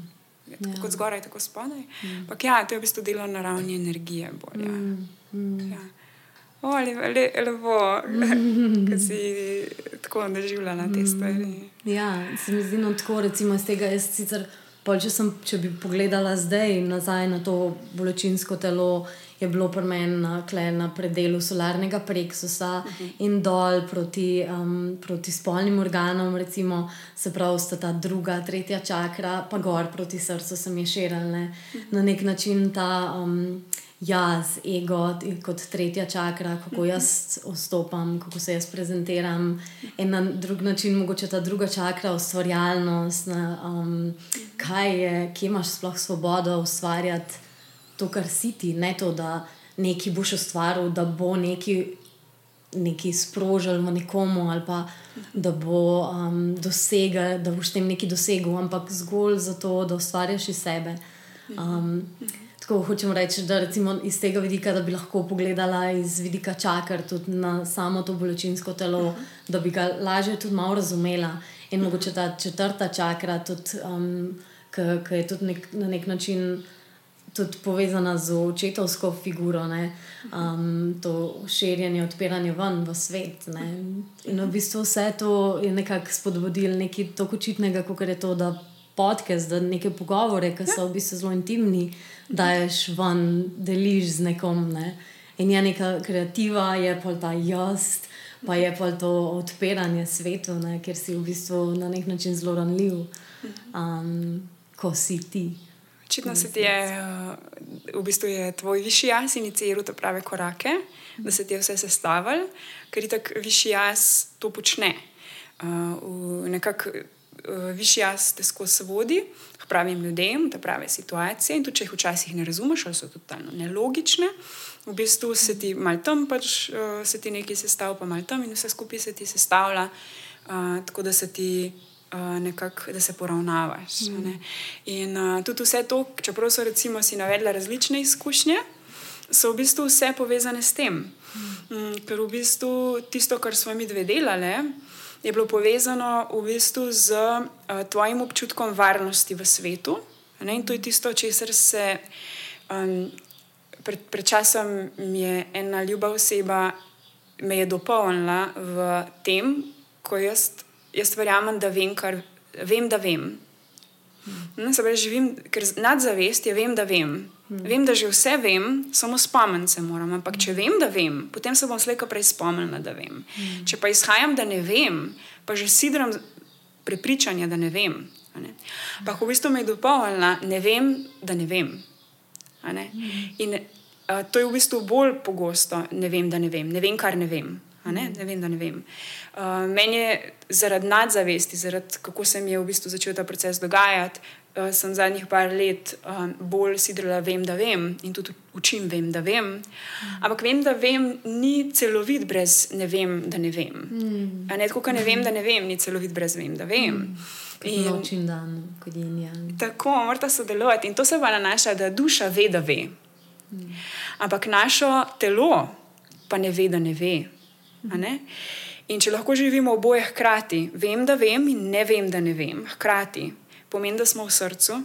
Tako Ja. kot zgoraj, tako spodaj. Ampak ja, to je v bistvu delo na ravni energije. Bolj, ja. Mm. Ja. O, le, le, lepo, da si tako doživljala te stvari. Ja, se mi zdi no tako, recimo iz tega. Jaz sicer, pol, če, sem, če bi pogledala zdaj nazaj na to bolečinsko telo, je bilo pri meni na, na predelu solarnega pleksusa uh -huh. in dol proti, um, proti spolnim organom, recimo, se pravi, sta ta druga, tretja čakra, pa gor proti srcu se mi je širila. Na nek način ta. Um, Jaz, ego, kot tretja čakra, kako jaz vstopam, kako se jaz prezentiram, in na drug način, mogoče ta druga čakra, ustvarjalnost, na, um, kaj je, kje imaš sploh svobodo ustvarjati to, kar si ti, ne to, da nekaj boš ustvaril, da bo nekaj, nekaj sprožil v nekomu ali pa da bo um, dosegel, da boš tem nekaj dosegel, ampak zgolj zato, da ustvarjaš iz sebe. Um, Tako hočem reči, da iz tega vidika, da bi lahko pogledala iz vidika čakar tudi na samo to bolečinsko telo, uh -huh. da bi ga lažje tudi malo razumela. In mogoče ta četrta čakra, tudi, um, ki je tudi nek, na nek način tudi povezana z očetovsko figuro, ne? um, to širjenje, odpiranje ven v svet. Ne? In v bistvu vse to je nekako spodbudilo nekaj tako očitnega, kot je to, da podcast, da neke pogovore, ki so v bistvu zelo intimni, daješ ven, deliš z nekom. Ne? In je neka kreativa, je pa ta jaz, pa je pa to odpiranje svetu, ne? ker si v bistvu na nek način zelo ranljiv, um, ko si ti. Očitno se ti je, uh, v bistvu je tvoj višji jaz iniciral te prave korake, da se ti je vse sestavil, ker je tako višji jaz to počne. Uh, nekako uh, višji jaz te skozi vodi k pravim ljudem, te prave situacije. In tudi če jih včasih ne razumeš, ali so totalno nelogične, v bistvu se ti mal tam pač uh, se ti nekaj sestavlja, pa mal tam in vse skupaj se ti sestavlja, uh, tako da se ti. Uh, nekako, da se poravnavaš. Mm. In uh, tudi vse to, čeprav so recimo si navedla različne izkušnje, so v bistvu vse povezane s tem. Mm. Mm, ker v bistvu tisto, kar smo mi dve delali, je bilo povezano v bistvu z uh, tvojim občutkom varnosti v svetu. Ne? In to je tisto, česar se um, pred, pred časom mi je ena ljuba oseba me je dopolnila v tem, ko jaz jaz verjamem, da vem, kar vem, da vem. Hmm. Se pravi, živim, ker nadzavest je, vem, da vem. Hmm. Vem, da že vse vem, samo spomnim se moram. Ampak če vem, da vem, potem se bom slejko prej spomnila, da vem. Hmm. Če pa izhajam, da ne vem, pa že sidram prepričanje, da ne vem. Ne? Pa v bistvu me je dopolnila, ne vem, da ne vem. Ne? In uh, to je v bistvu bolj pogosto, ne vem, da ne vem, ne vem, kar ne vem. Ne? ne vem, da ne vem. Uh, meni je zaradi nadzavesti, zaradi kako se mi je v bistvu začel ta proces dogajati, uh, sem zadnjih par let um, bolj sidrila, vem, da vem in tudi učim, vem, da vem. Mm. Ampak vem, da vem, ni celovit brez ne vem, da ne vem. Mm. Ne, tako, ne vem, da ne vem, ni celovit brez vem, da vem. Mm. In, noč in dan, kot je ja. Tako, morate sodelovati. In to se pa nanaša, da duša ve, da ve. Mm. Ampak naše telo pa ne ve, da ne ve. In če lahko živimo oboje hkrati, vem, da vem, in ne vem, da ne vem, hkrati, pomeni, da smo v srcu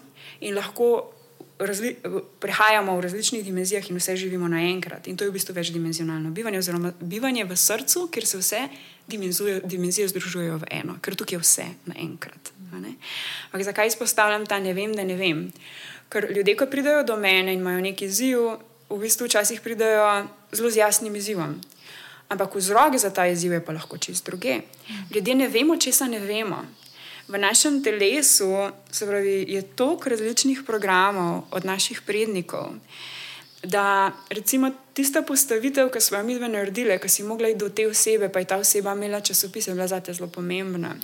in lahko prehajamo v različnih dimenzijah in vse živimo naenkrat. In to je v bistvu večdimenzionalno bivanje, oziroma bivanje v srcu, kjer se vse dimenzije združujejo v eno, ker tukaj je vse naenkrat. Ampak zakaj izpostavljam ta ne vem, da ne vem? Ker ljudje, ko pridejo do mene in imajo neki izziv, v bistvu včasih pridejo zelo z jasnim izzivom. Ampak vzrok za ta izziv je pa lahko čist druge. Ljudje ne vemo, česa ne vemo v našem telesu pravi, je toliko različnih programov od naših prednikov. Da, recimo, tista postavitev, ki smo jo mi dve naredili, ki si mogla iti do te osebe, pa je ta oseba imela časopis, je bila za te zelo pomembna.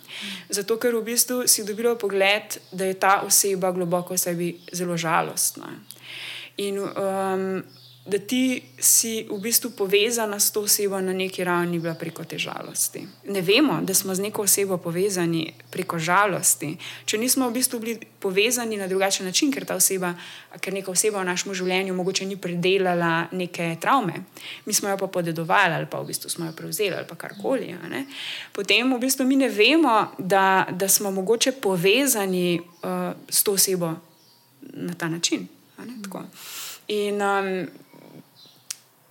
Zato, ker v bistvu si dobila pogled, da je ta oseba globoko v sebi zelo žalostna. In um, da ti si v bistvu povezana s to osebo na neki ravni, bila preko te žalosti. Ne vemo, da smo z neko osebo povezani preko žalosti, če nismo v bistvu bili povezani na drugačen način, ker ta oseba, ker neka oseba v našem življenju mogoče ni predelala neke travme, mi smo jo pa podedovali ali pa v bistvu smo jo prevzeli ali karkoli. Potem v bistvu mi ne vemo, da, da smo mogoče povezani uh, s to osebo na ta način. In um,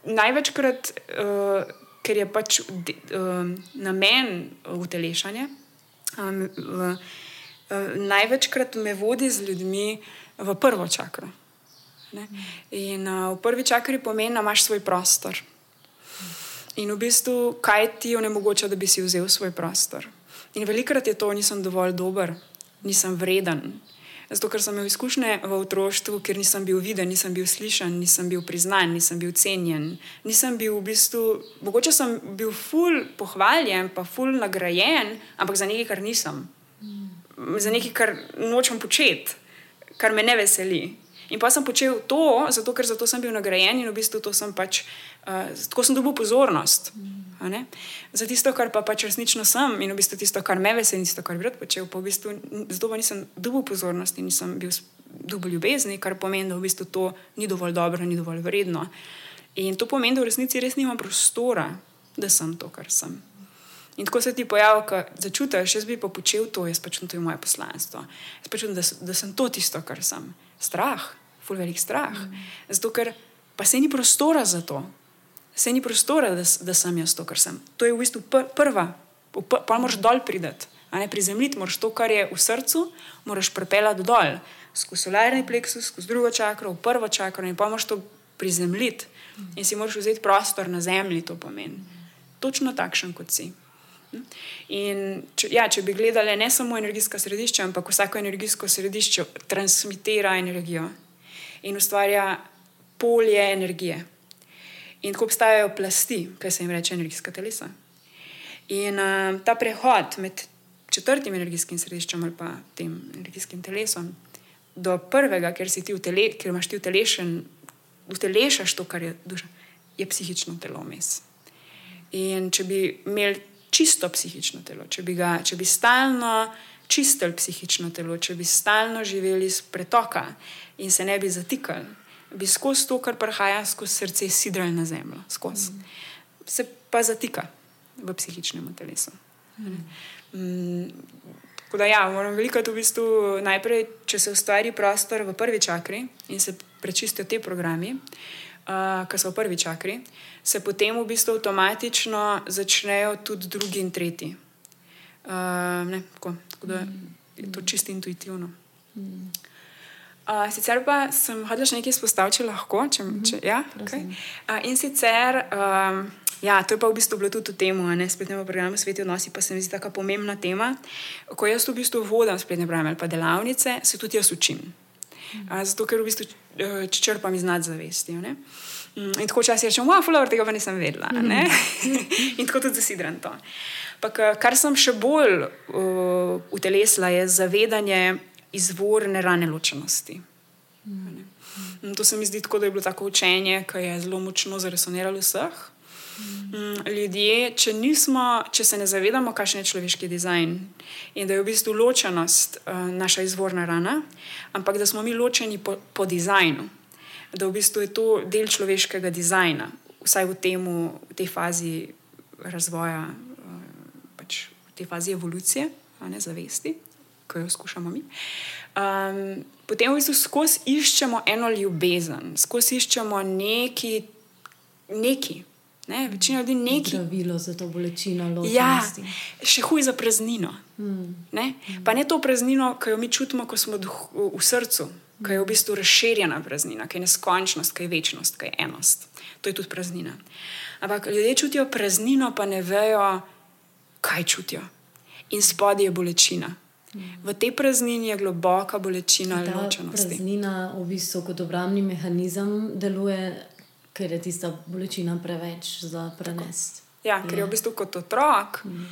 največkrat, uh, ker je pač uh, namen utelešanja, um, uh, uh, največkrat me vodi z ljudmi v prvo čakro. Ne? In uh, v prvi čakri pomeni, da imaš svoj prostor. In v bistvu, kaj ti onemogoča, da bi si vzel svoj prostor. In velikrat je to, nisem dovolj dober, nisem vreden, Zato, ker sem imel izkušnje v otroštvu, kjer nisem bil viden, nisem bil slišen, nisem bil priznan, nisem bil cenjen. Nisem bil v bistvu, mogoče sem bil ful pohvaljen, pa ful nagrajen, ampak za nekaj, kar nisem. Za nekaj, kar nočem početi, kar me ne veseli. In pa sem počel to, zato ker zato sem bil nagrajen in v bistvu to sem pač, uh, tako sem dobil pozornost. Mm za tisto, kar pa pač resnično sem in v bistvu tisto, kar me veseli, tisto, kar bi rad počel. Pa v bistvu zato nisem dobil pozornosti, nisem bil dobil ljubezni, kar pomeni, da v bistvu to ni dovolj dobro, ni dovolj vredno. In to pomeni, da v resnici res nimam prostora, da sem to, kar sem. In tako se ti pojavi, da začutiš, jaz bi pa počel to, jaz pač to je moje poslanstvo. Jaz pač da, da sem to tisto, kar sem. Strah, ful velik strah. Mm. Zato, ker pa se ni prostora za to se ni prostora, da, da sem jaz to, kar sem. To je v bistvu pr prva, pa moraš dol prideti. Prizemljiti moraš to, kar je v srcu, moraš prepeljati dol, skozi solarni pleksus, skozi drugo čakro, v prvo čakro in pa moraš to prizemljiti. In si moraš vzeti prostor na zemlji, to pomeni. Točno takšen, kot si. In če, ja, če bi gledali ne samo energijska središča, ampak vsako energijsko središče transmitira energijo in ustvarja polje energije. In tako obstajajo plasti, kaj se jim reče energijska telesa. In uh, ta prehod med četrtim energijskim središčem ali pa tem energijskim telesom do prvega, ker ti v tele, ker imaš ti utelešen, utelešaš to, kar je duša, je psihično telo mes. In če bi imeli čisto psihično telo, če bi, ga, če bi stalno čistili psihično telo, če bi stalno živeli iz pretoka in se ne bi zatikali bi skozi to, kar prihaja skozi srce, sidrali na zemljo, skozi. Mm. Se pa zatika v psihičnem telesu. Mm. Mm, da, ja, moram veliko to v bistvu najprej, če se ustvari prostor v prvi čakri in se prečistijo te programi, uh, ki so v prvi čakri, se potem v bistvu avtomatično začnejo tudi drugi in tretji. Uh, ne, tako, tako da je to čisto intuitivno. Mm. Uh, sicer pa sem hodila še nekaj izpostaviti, če lahko. Če, če, ja? okay. uh, in sicer um, Ja, to je pa v bistvu bilo tudi v tem, ne spletnem programu Sveti odnosi, pa se mi zdi tako pomembna tema. Ko jaz v bistvu vodim spletne programe ali pa delavnice, se tudi jaz učim. A, zato, ker v bistvu eh, črpam iz nadzavesti. Ne? Mm, in tako včasih rečem, wow, fuler, tega pa nisem vedela. in tako tudi zasidram to. Pa, kar sem še bolj uh, utelesila, je zavedanje izvorne rane ločenosti. Mm. To se mi zdi tako, da je bilo tako učenje, ki je zelo močno zaresoniralo vseh. Mm, ljudje, če, nismo, če se ne zavedamo, kakšen je človeški dizajn in da je v bistvu ločenost uh, naša izvorna rana, ampak da smo mi ločeni po, po dizajnu, da v bistvu je to del človeškega dizajna, vsaj v, temu, v tej fazi razvoja, uh, pač v tej fazi evolucije, a ne zavesti, ki jo skušamo mi. Um, potem v bistvu skozi iščemo eno ljubezen, skozi iščemo neki. neki Ne, večina ljudi nekaj. Zdravilo za to bolečino, ja, še huj za praznino. Mm. Ne? Pa ne to praznino, ki jo mi čutimo, ko smo v srcu, ki je v bistvu razširjena praznina, ki je neskončnost, ki je večnost, ki je enost. To je tudi praznina. Ampak ljudje čutijo praznino, pa ne vejo, kaj čutijo. In spodaj je bolečina. V tej praznini je globoka bolečina ločenosti. Praznina v bistvu kot obrambni mehanizem deluje ker je tista bolečina preveč za prenesti. Ja, ker je v bistvu kot otrok, mm.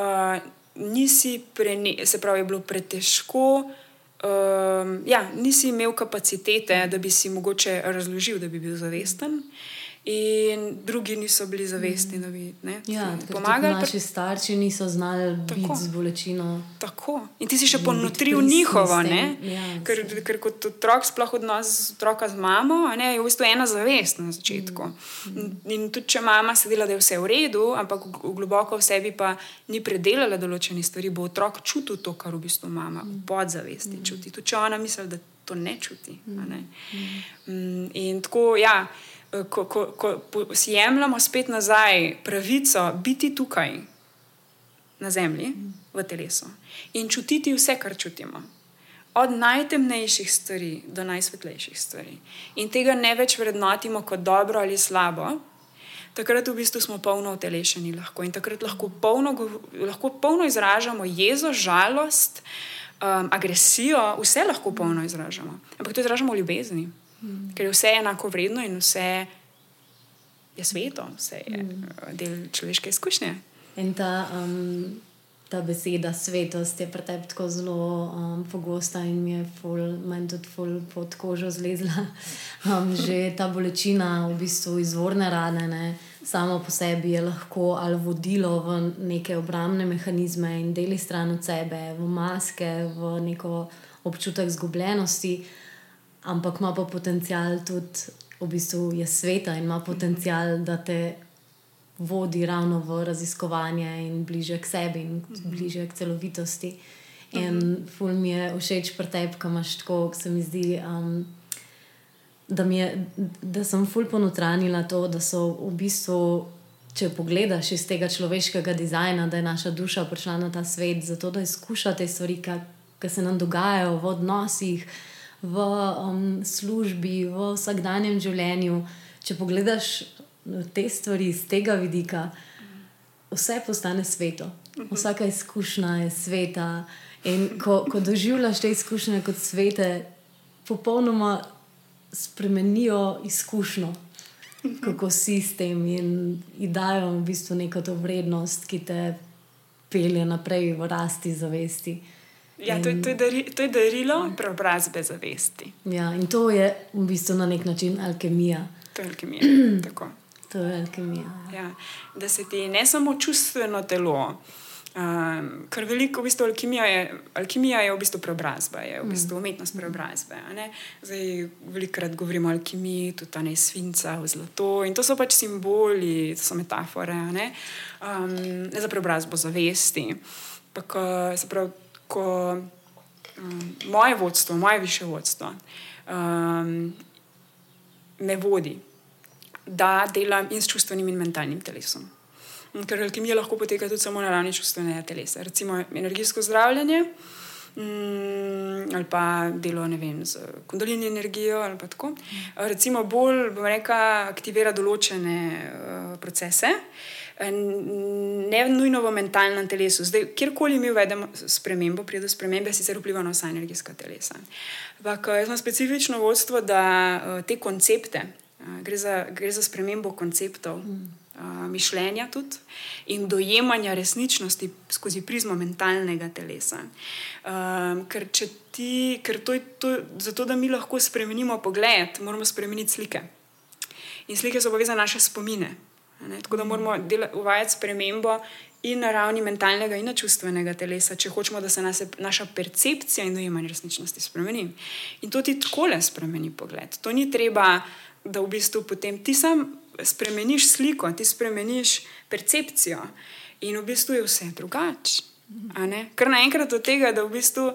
uh, nisi prene, se pravi, bilo pretežko. Um, ja, nisi imel kapacitete, da bi si mogoče razložil, da bi bil zavesten. Mm in drugi niso bili zavestni, da bi ne, ja, pomagali. Naši starši niso znali biti z bolečino. Tako. In ti si še ponotril njihovo, ja, ker, ker kot otrok, sploh od nas, otroka z mamo, ne, je v bistvu ena zavest na začetku. Mm. In, in tudi če mama sedela, da je vse v redu, ampak globoko v sebi pa ni predelala določenih stvari, bo otrok čutil to, kar v bistvu mama v podzavesti mm. čuti. Tudi če ona misli, da to ne čuti. Mm. Ne. Mm. In tako, ja. Eh, ko, ko, ko si jemljemo spet nazaj pravico biti tukaj na zemlji, v telesu in čutiti vse, kar čutimo. Od najtemnejših stvari do najsvetlejših stvari. In tega ne več vrednotimo kot dobro ali slabo, takrat v bistvu smo polno utelešeni lahko. in takrat lahko polno, lahko polno izražamo jezo, žalost, um, agresijo, vse lahko polno izražamo. Ampak to izražamo v ljubezni. Mm. Ker je vse enako vredno in vse je sveto, vse je mm. del človeške izkušnje. In ta, um, ta beseda svetost je pri tebi tako zelo um, pogosta in mi je meni tudi ful pod kožo zlezla. Um, že ta bolečina, v bistvu izvorne rane, ne, samo po sebi je lahko ali vodilo v neke obrambne mehanizme in deli stran od sebe, v maske, v neko občutek zgubljenosti ampak ima pa potencial tudi, v bistvu je sveta in ima potencial, da te vodi ravno v raziskovanje in bliže k sebi in bliže k celovitosti. In ful mi je všeč pri tebi, ki imaš tako, ki se mi zdi. Um, Da, je, da sem ful ponotranila to, da so v bistvu, če pogledaš iz tega človeškega dizajna, da je naša duša prišla na ta svet, zato da izkuša te stvari, ki se nam dogajajo v odnosih, v um, službi, v vsakdanjem življenju. Če pogledaš te stvari iz tega vidika, vse postane sveto. Vsaka izkušnja je sveta. In ko, ko doživljaš te izkušnje kot svete, popolnoma spremenijo izkušnjo, kako si s tem in dajo v bistvu neko to vrednost, ki te pelje naprej v rasti zavesti. Ja, to, je, to, je dari, to je darilo preobrazbe zavesti. Ja, in to je v bistvu na nek način alkemija. To je alkemija. to je alkemija. Ja. Ja, da se ti ne samo čustveno telo. Um, ker veliko v bistvu alkimija je, alkimija je v bistvu preobrazba, je v bistvu mm. umetnost preobrazbe. Zdaj, velikokrat govorimo o alkimiji, tudi ta ne svinca, zlato in to so pač simboli, to so metafore ne? Um, ne za preobrazbo zavesti. Pa, ko, se pravi, ko um, moje vodstvo, moje više vodstvo um, me vodi, da delam in s čustvenim in mentalnim telesom. Ker alkimija lahko poteka tudi samo na ravni čustvenega telesa. Recimo energijsko zdravljenje Mm, ali pa delo vem, z kondolini energijo. Recimo, bolj rekla, aktivira določene uh, procese, ne nujno v mentalnem telesu. Zdaj, kjerkoli mi uvedemo spremembo, pride do spremembe, sicer vpliva na vsa energijska telesa. Ampak jaz imam specifično vodstvo, da uh, te koncepte, uh, gre, za, gre za spremembo konceptov. Mm mišljenja tudi in dojemanja resničnosti skozi prizmo mentalnega telesa. Um, ker ti, ker to je to, zato, da mi lahko spremenimo pogled, moramo spremeniti slike. In slike so povezane naše spomine. Ne? Tako da moramo uvajati spremembo in na ravni mentalnega in čustvenega telesa, če hočemo, da se nas, naša percepcija in dojemanje resničnosti spremeni. In to ti tako le spremeni pogled. To ni treba, da v bistvu potem ti sam spremeniš sliko, ti spremeniš percepcijo in v bistvu je vse drugače. Ker naenkrat od tega, da v bistvu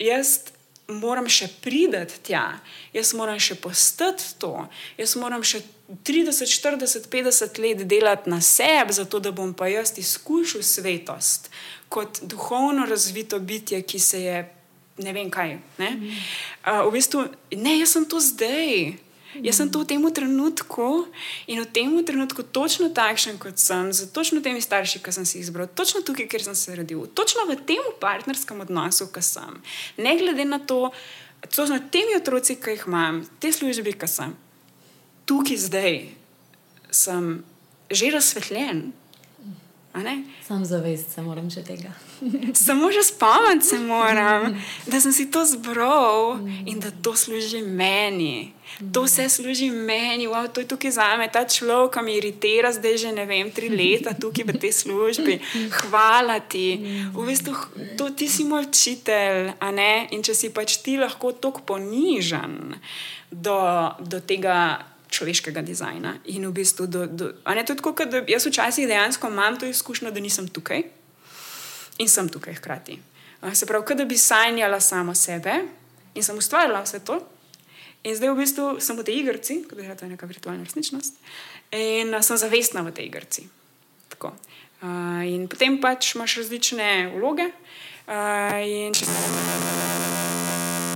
jaz moram še priti tja, jaz moram še postati to, jaz moram še 30, 40, 50 let delati na sebi, zato da bom pa jaz izkušal svetost kot duhovno razvito bitje, ki se je. Ne vem kaj. Ne? Uh, v bistvu, ne, jaz sem to zdaj. Jaz sem tu v tem trenutku in v tem trenutku točno takšen, kot sem, z točno temi starši, ki sem si jih izbral, točno tukaj, kjer sem se rodil, točno v tem partnerskem odnosu, ki sem. Ne glede na to, točno temi otroci, ki jih imam, te službe, ki sem, tukaj zdaj sem že razsvetljen. Sam zavest se moram že tega. Samo že spomniti se moram, da sem si to zbral in da to služi meni. To vse služi meni, wow, to je tukaj za me, ta človek, ki me iritira zdaj že ne vem, tri leta tukaj v tej službi. Hvala ti. V bistvu, to, ti si moj učitelj, in če si pač ti lahko tako ponižen do, do tega človeškega dizajna. In v bistvu, do, do, ne, tako, da jaz včasih dejansko imam to izkušnjo, da nisem tukaj in sem tukaj hkrati. Se pravi, da bi sanjala samo sebe in sem ustvarjala vse to. In zdaj v bistvu sem v tej igrici, kot da je to neka virtualna resničnost, in sem zavestna v tej igrici. Tako. Uh, in potem pač imaš različne vloge. Uh, če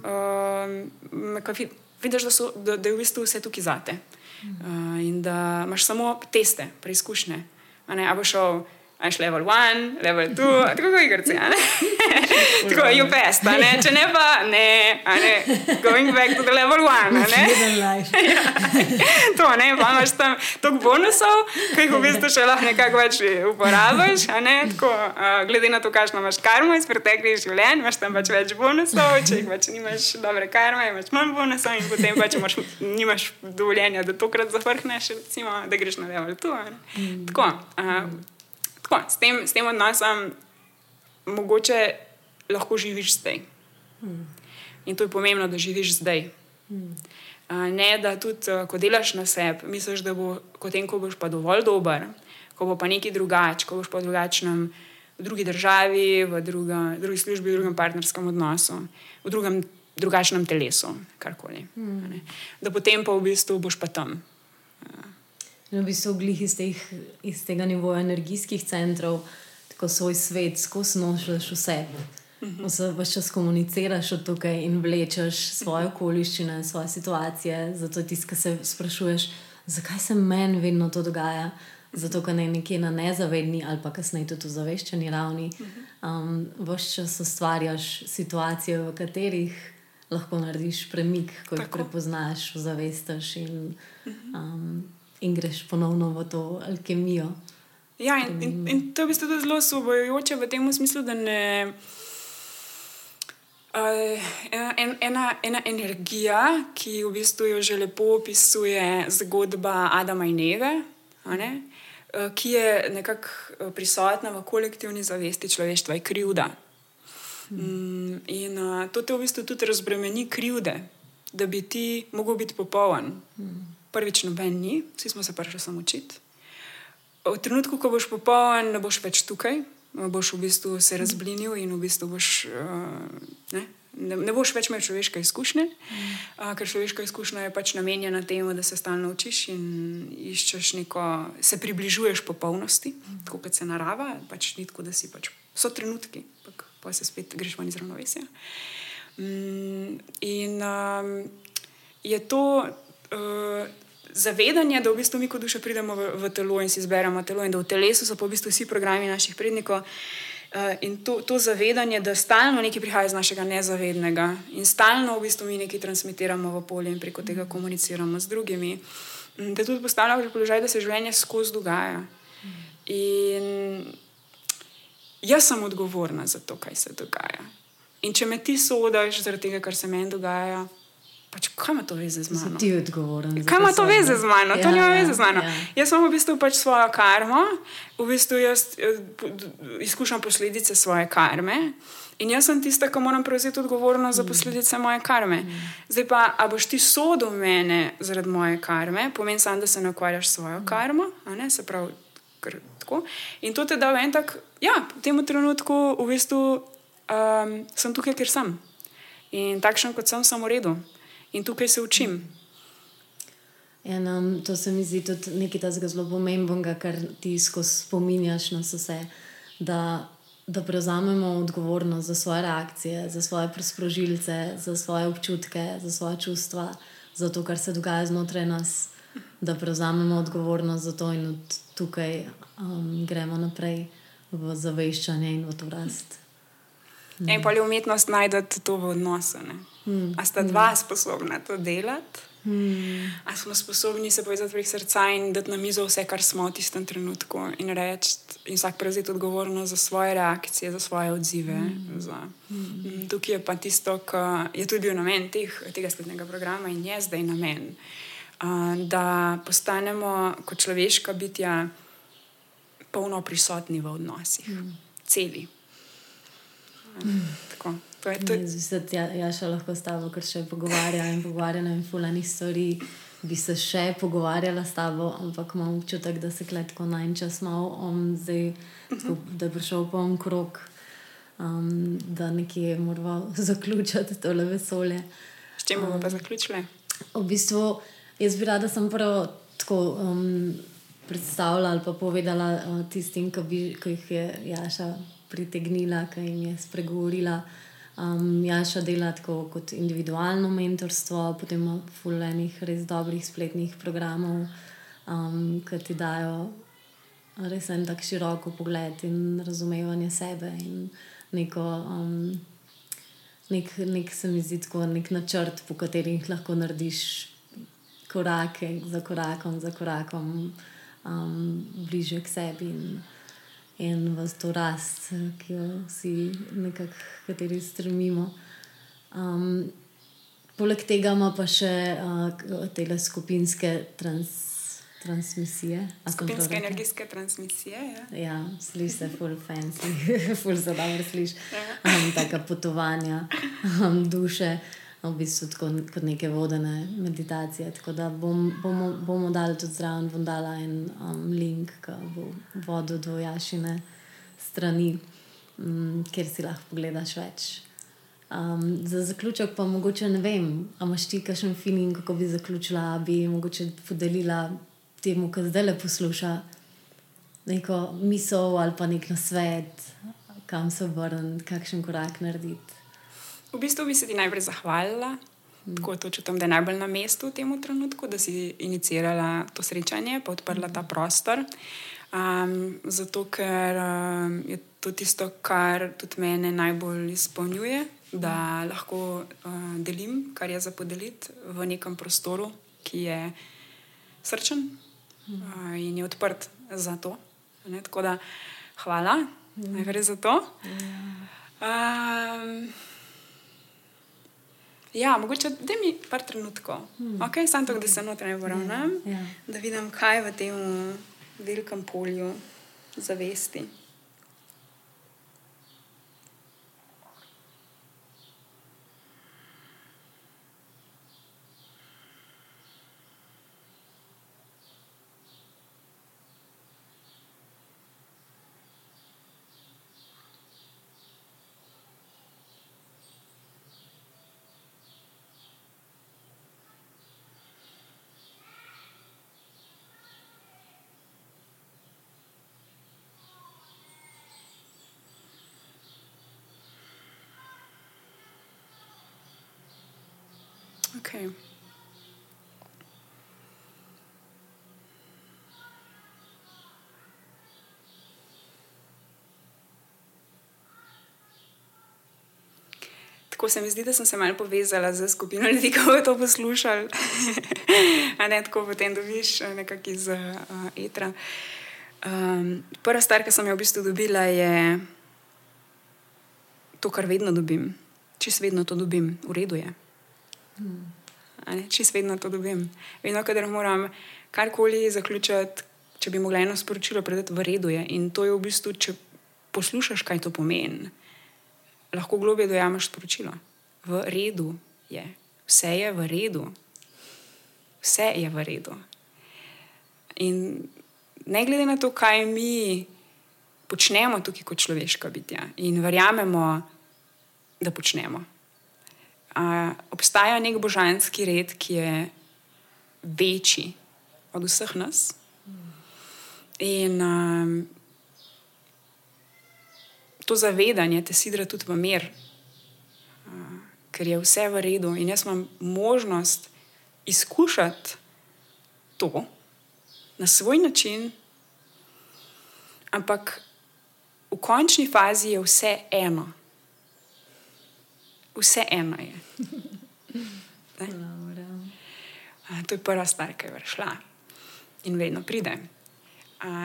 uh, vidiš, da, so, da, da je v bistvu vse tukaj zate. Uh, in da imaš samo teste, preizkušnje. A bo šel, a je level 1, level 2, tako kot igrice. tako je UPS, če ne pa, ne, ne, going back to the level 1. ja, to ne, pa imaš tam toliko bonusov, ki jih v bistvu še lahko nekako več uporabiš. Ne, tako, uh, glede na to, kakšno imaš karmo iz preteklih življenj, imaš tam pač več bonusov, če jih pač nimaš dobre karme, imaš manj bonusov in potem pač imaš, nimaš dovoljenja, da tokrat zafrkneš, recimo, da greš na level 2. Mm. Tako. Uh, tako, s, tem, s tem odnosom mogoče lahko živiš zdaj. Hmm. In to je pomembno, da živiš zdaj. Hmm. Ne, da tudi, ko delaš na sebi, misliš, da bo potem, ko boš pa dovolj dober, ko bo pa nekaj drugače, ko boš pa drugačnem v drugi državi, v druga, drugi službi, v drugem partnerskem odnosu, v drugem drugačnem telesu, karkoli. Hmm. Da potem pa v bistvu boš pa tam. In v bistvu glih iz, teh, iz tega nivoja energijskih centrov, tako svoj svet, skozi nošljaš vse. Mhm. Vse pa čas komuniciraš od tukaj in vlečeš svoje okoliščine, svoje situacije. Zato ti, ki se sprašuješ, zakaj se meni vedno to dogaja. Zato, ker ne nekje na nezavedni ali pa kasneje tudi v zaveščeni ravni, um, vse čas ustvarjaš situacije, v katerih lahko narediš premik, ko jih prepoznaš, zavestiš in um, in greš ponovno v to alkemijo. Ja, in, in, in to je v bistvu zelo svobojoče v tem smislu, da ne. Uh, en, ena, ena energija, ki v bistvu jo že lepo opisuje zgodba Adama in Eve, uh, ki je nekako uh, prisotna v kolektivni zavesti človeštva, je krivda. Um, in uh, to te v bistvu tudi razbremeni krivde, da bi ti lahko bil popoln. Um prvič noben ni, vsi smo se prišli samo učiti. V trenutku, ko boš popoln, ne boš več tukaj, boš v bistvu se razblinil in v bistvu boš, uh, ne, ne, ne boš več imel človeške izkušnje, uh, ker človeška izkušnja je pač namenjena temu, da se stalno učiš in iščeš neko, se približuješ popolnosti, tako kot se narava, pač ni tako, da si pač so trenutki. pa se spet greš ven iz ravnovesja. Mm, in um, je to uh, zavedanje, da v bistvu mi kot duša pridemo v, v telo in si izberemo telo, in da v telesu so pa v bistvu vsi programi naših prednikov. Uh, in to, to zavedanje, da stalno nekaj prihaja iz našega nezavednega in stalno v bistvu mi nekaj transmitiramo v polje in preko tega komuniciramo z drugimi, da tudi postavljamo v položaj, da se življenje skozi dogaja. In jaz sem odgovorna za to, kaj se dogaja. In če me ti sodiš zaradi tega, kar se meni dogaja, pač kaj ima to veze z mano? Ti je odgovoren. Kaj ima to veze z mano? Ja, to nima ja, veze z mano. Ja. Jaz imam v bistvu pač svojo karmo, v bistvu jaz eh, izkušam posledice svoje karme. In jaz sem tista, ki moram prevzeti odgovornost za mm. posledice moje karme. Mm. Zdaj pa, a boš ti sodel mene zaradi moje karme, pomeni samo, da se ne ukvarjaš s svojo mm. karmo, se pravi, tako. In to te da v en tak, ja, v tem trenutku v bistvu um, sem tukaj, ker sem. In takšen, kot sem, sem v redu. In tukaj se učim. En, um, to se mi zdi tudi nekaj zelo pomembnega, kar ti skozi spominjaš na vse. Da, da prevzamemo odgovornost za svoje reakcije, za svoje sprožilce, za svoje občutke, za svoje čustva, za to, kar se dogaja znotraj nas. Da prevzamemo odgovornost za to in od tukaj um, gremo naprej v zaveščanje in v to rast. Mm. In pa je umetnost najti to v odnosu. Mm. A sta dva mm. sposobna to delati? Mm. A smo sposobni se povezati prek srca in dati na mizo vse, kar smo v tistem trenutku, in reči, in vsak prevzeti odgovornost za svoje reakcije, za svoje odzive. Mm. Za, mm. Tukaj je pa tisto, kar je tudi bil namen teh, tega spletnega programa in je zdaj namen. Uh, da postanemo kot človeška bitja polno prisotni v odnosih, mm. celi. Tako, to je to. Zdaj, ja, ja, še lahko s tabo, ker še pogovarjam in pogovarjam in fulani stvari. Bi se še pogovarjala s tabo, ampak imam občutek, da se kletko na en čas malo on zdaj, tako, da je prišel po en krok, um, da nekje moramo zaključiti tole vesolje. S čim bomo um, pa zaključili? V bistvu, jaz bi rada sem prvo tako. Um, predstavila ali pa povedala uh, tistim, ki jih je Jaša pritegnila, ki jim je spregovorila. Um, Jaša dela tako kot individualno mentorstvo, potem ima fulejnih res dobrih spletnih programov, um, ki ti dajo res en tak širok pogled in razumevanje sebe in neko. Um, Nek, nek se mi zdi tako, nek načrt, po katerih lahko narediš korake za korakom, za korakom, um, bliže k sebi in, in v to rast, ki jo vsi nekako, kateri stremimo. Um, poleg tega ima pa še uh, te skupinske trans. Transmisije. Skupinske energijske transmisije. Ja, ja slišiš se, full fancy, full za dobro slišiš. Ja. Um, taka potovanja um, duše v bistvu kot neke vodene meditacije. Tako da bom, bomo, bomo dali tudi zraven, bom dala en um, link, ki bo vodil do Jašine strani, um, kjer si lahko pogledaš več. Um, za zaključek pa mogoče ne vem, ali imaš ti kakšen feeling, kako bi zaključila, bi mogoče podelila temu, ki zdaj le posluša neko misel ali pa nek nasvet, kam se obrniti, kakšen korak narediti. V bistvu bi se ti najprej zahvalila, mm. tako to čutim, da je najbolj na mestu v tem trenutku, da si inicirala to srečanje, pa odprla ta prostor. Um, zato, ker um, je to tisto, kar tudi mene najbolj izpolnjuje, da lahko uh, delim, kar je za podeliti v nekem prostoru, ki je srčen uh, in je odprt za to. Ne? Tako da, hvala, najprej za to. Um, Ja, mogoče da mi par trenutkov, hmm. okay, samo tako, da se notranje ja, ja. da vidim, kaj je v tem velikem polju zavesti. Tako se mi zdi, da sem se malo povezala z skupino ljudi, ki so to poslušali. A ne tako potem dobiš eh, nekako iz uh, etra. Um, prva stvar, ki sem jo v bistvu dobila, je to, kar vedno dobim. Čez vedno to dobim, v redu je. Hmm. Čez vedno to dobim. Vedno, kader moram karkoli zaključiti, če bi mogla eno sporočilo predati, v redu je. In to je v bistvu, če poslušaš, kaj to pomeni lahko globje dojameš sporočilo. V redu je, vse je v redu, vse je v redu. In ne glede na to, kaj mi počnemo tukaj kot človeška bitja in verjamemo, da počnemo. A, obstaja nek božanski red, ki je večji od vseh nas. In um, to zavedanje te sidra tudi v mir, uh, ker je vse v redu in jaz imam možnost izkušati to na svoj način, ampak v končni fazi je vse eno. Vse eno je. To je prva stvar, ki je vršla in vedno pridem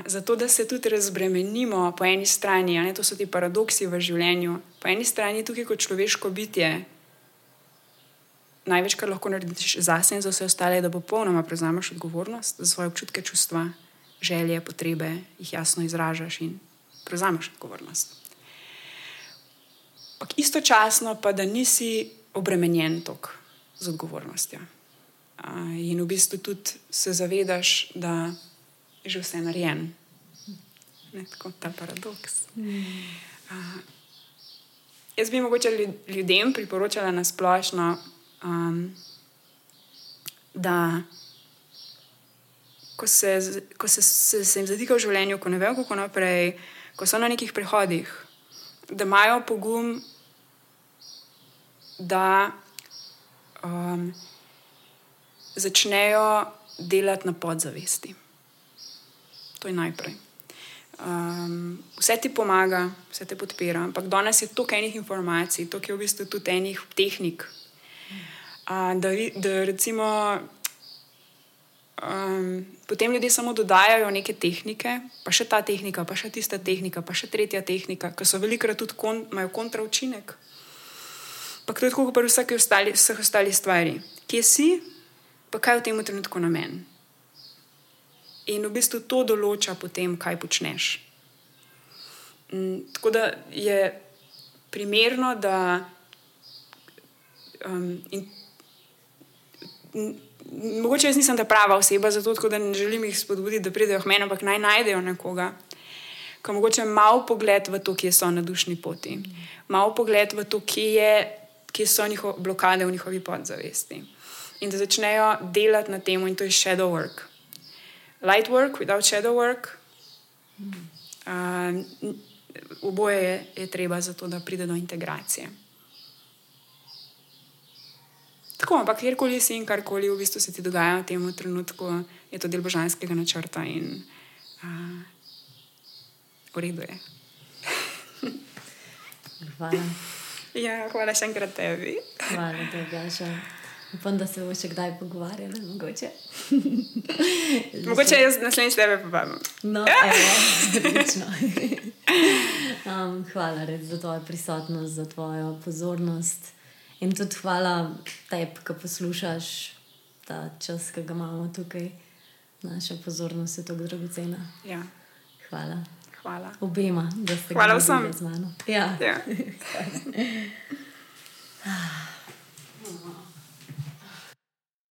zato, da se tudi razbremenimo po eni strani, ne, to so ti paradoksi v življenju. Po eni strani tukaj kot človeško bitje, največ, kar lahko narediš za sebe in za vse ostale, je, da popolnoma prevzameš odgovornost za svoje občutke, čustva, želje, potrebe, jih jasno izražaš in prevzameš odgovornost. Ampak istočasno pa, da nisi obremenjen tok z odgovornostjo. In v bistvu tudi se zavedaš, da že vse narejeno. Tako ta paradoks. Mm. Uh, jaz bi mogoče ljudem priporočala na splošno, um, da ko, se, ko se, se, se jim zatika v življenju, ko ne vejo, kako naprej, ko so na nekih prehodih, da imajo pogum, da um, začnejo delati na podzavesti. To je najprej. Um, vse ti pomaga, vse te podpira, ampak danes je toliko enih informacij, toliko je v bistvu tudi enih tehnik. Uh, da, da recimo um, potem ljudje samo dodajajo neke tehnike, pa še ta tehnika, pa še tista tehnika, pa še tretja tehnika, ki so velikokrat tudi kon, imajo kontraučinek. Pa to je tako, kot pri vseh ostalih stvarih. Kje si, pa kaj v tem trenutku namen. In v bistvu to določa potem, kaj počneš. Mm, tako da je primerno, da. Um, in, in, mogoče jaz nisem ta prava oseba za to, da ne želim jih spodbuditi, da pridejo k meni, ampak naj najdejo nekoga, ki mogoče malo pogled v to, kje so na dušni poti, malo pogled v to, kje, je, kje so njihove blokade v njihovi podzavesti. In da začnejo delati na tem, in to je shadow work light work without shadow work. Uh, oboje je, je treba za to, da pride do integracije. Tako, ampak kjerkoli si in karkoli v bistvu se ti dogaja v tem trenutku, je to del božanskega načrta in uh, v redu je. hvala. Ja, hvala še enkrat tebi. hvala, da je bilo. Upam, da se bomo še kdaj pogovarjali. Mogoče, mogoče jaz naslednjič tebe povabim. No, ja. um, hvala res za tvojo prisotnost, za tvojo pozornost. In tudi hvala tebi, ki poslušaš ta čas, ki ga imamo tukaj. Naša pozornost je tako dragocena. Ja. Hvala. Hvala. Obema, da ste hvala vsem z mano. Ja. ja.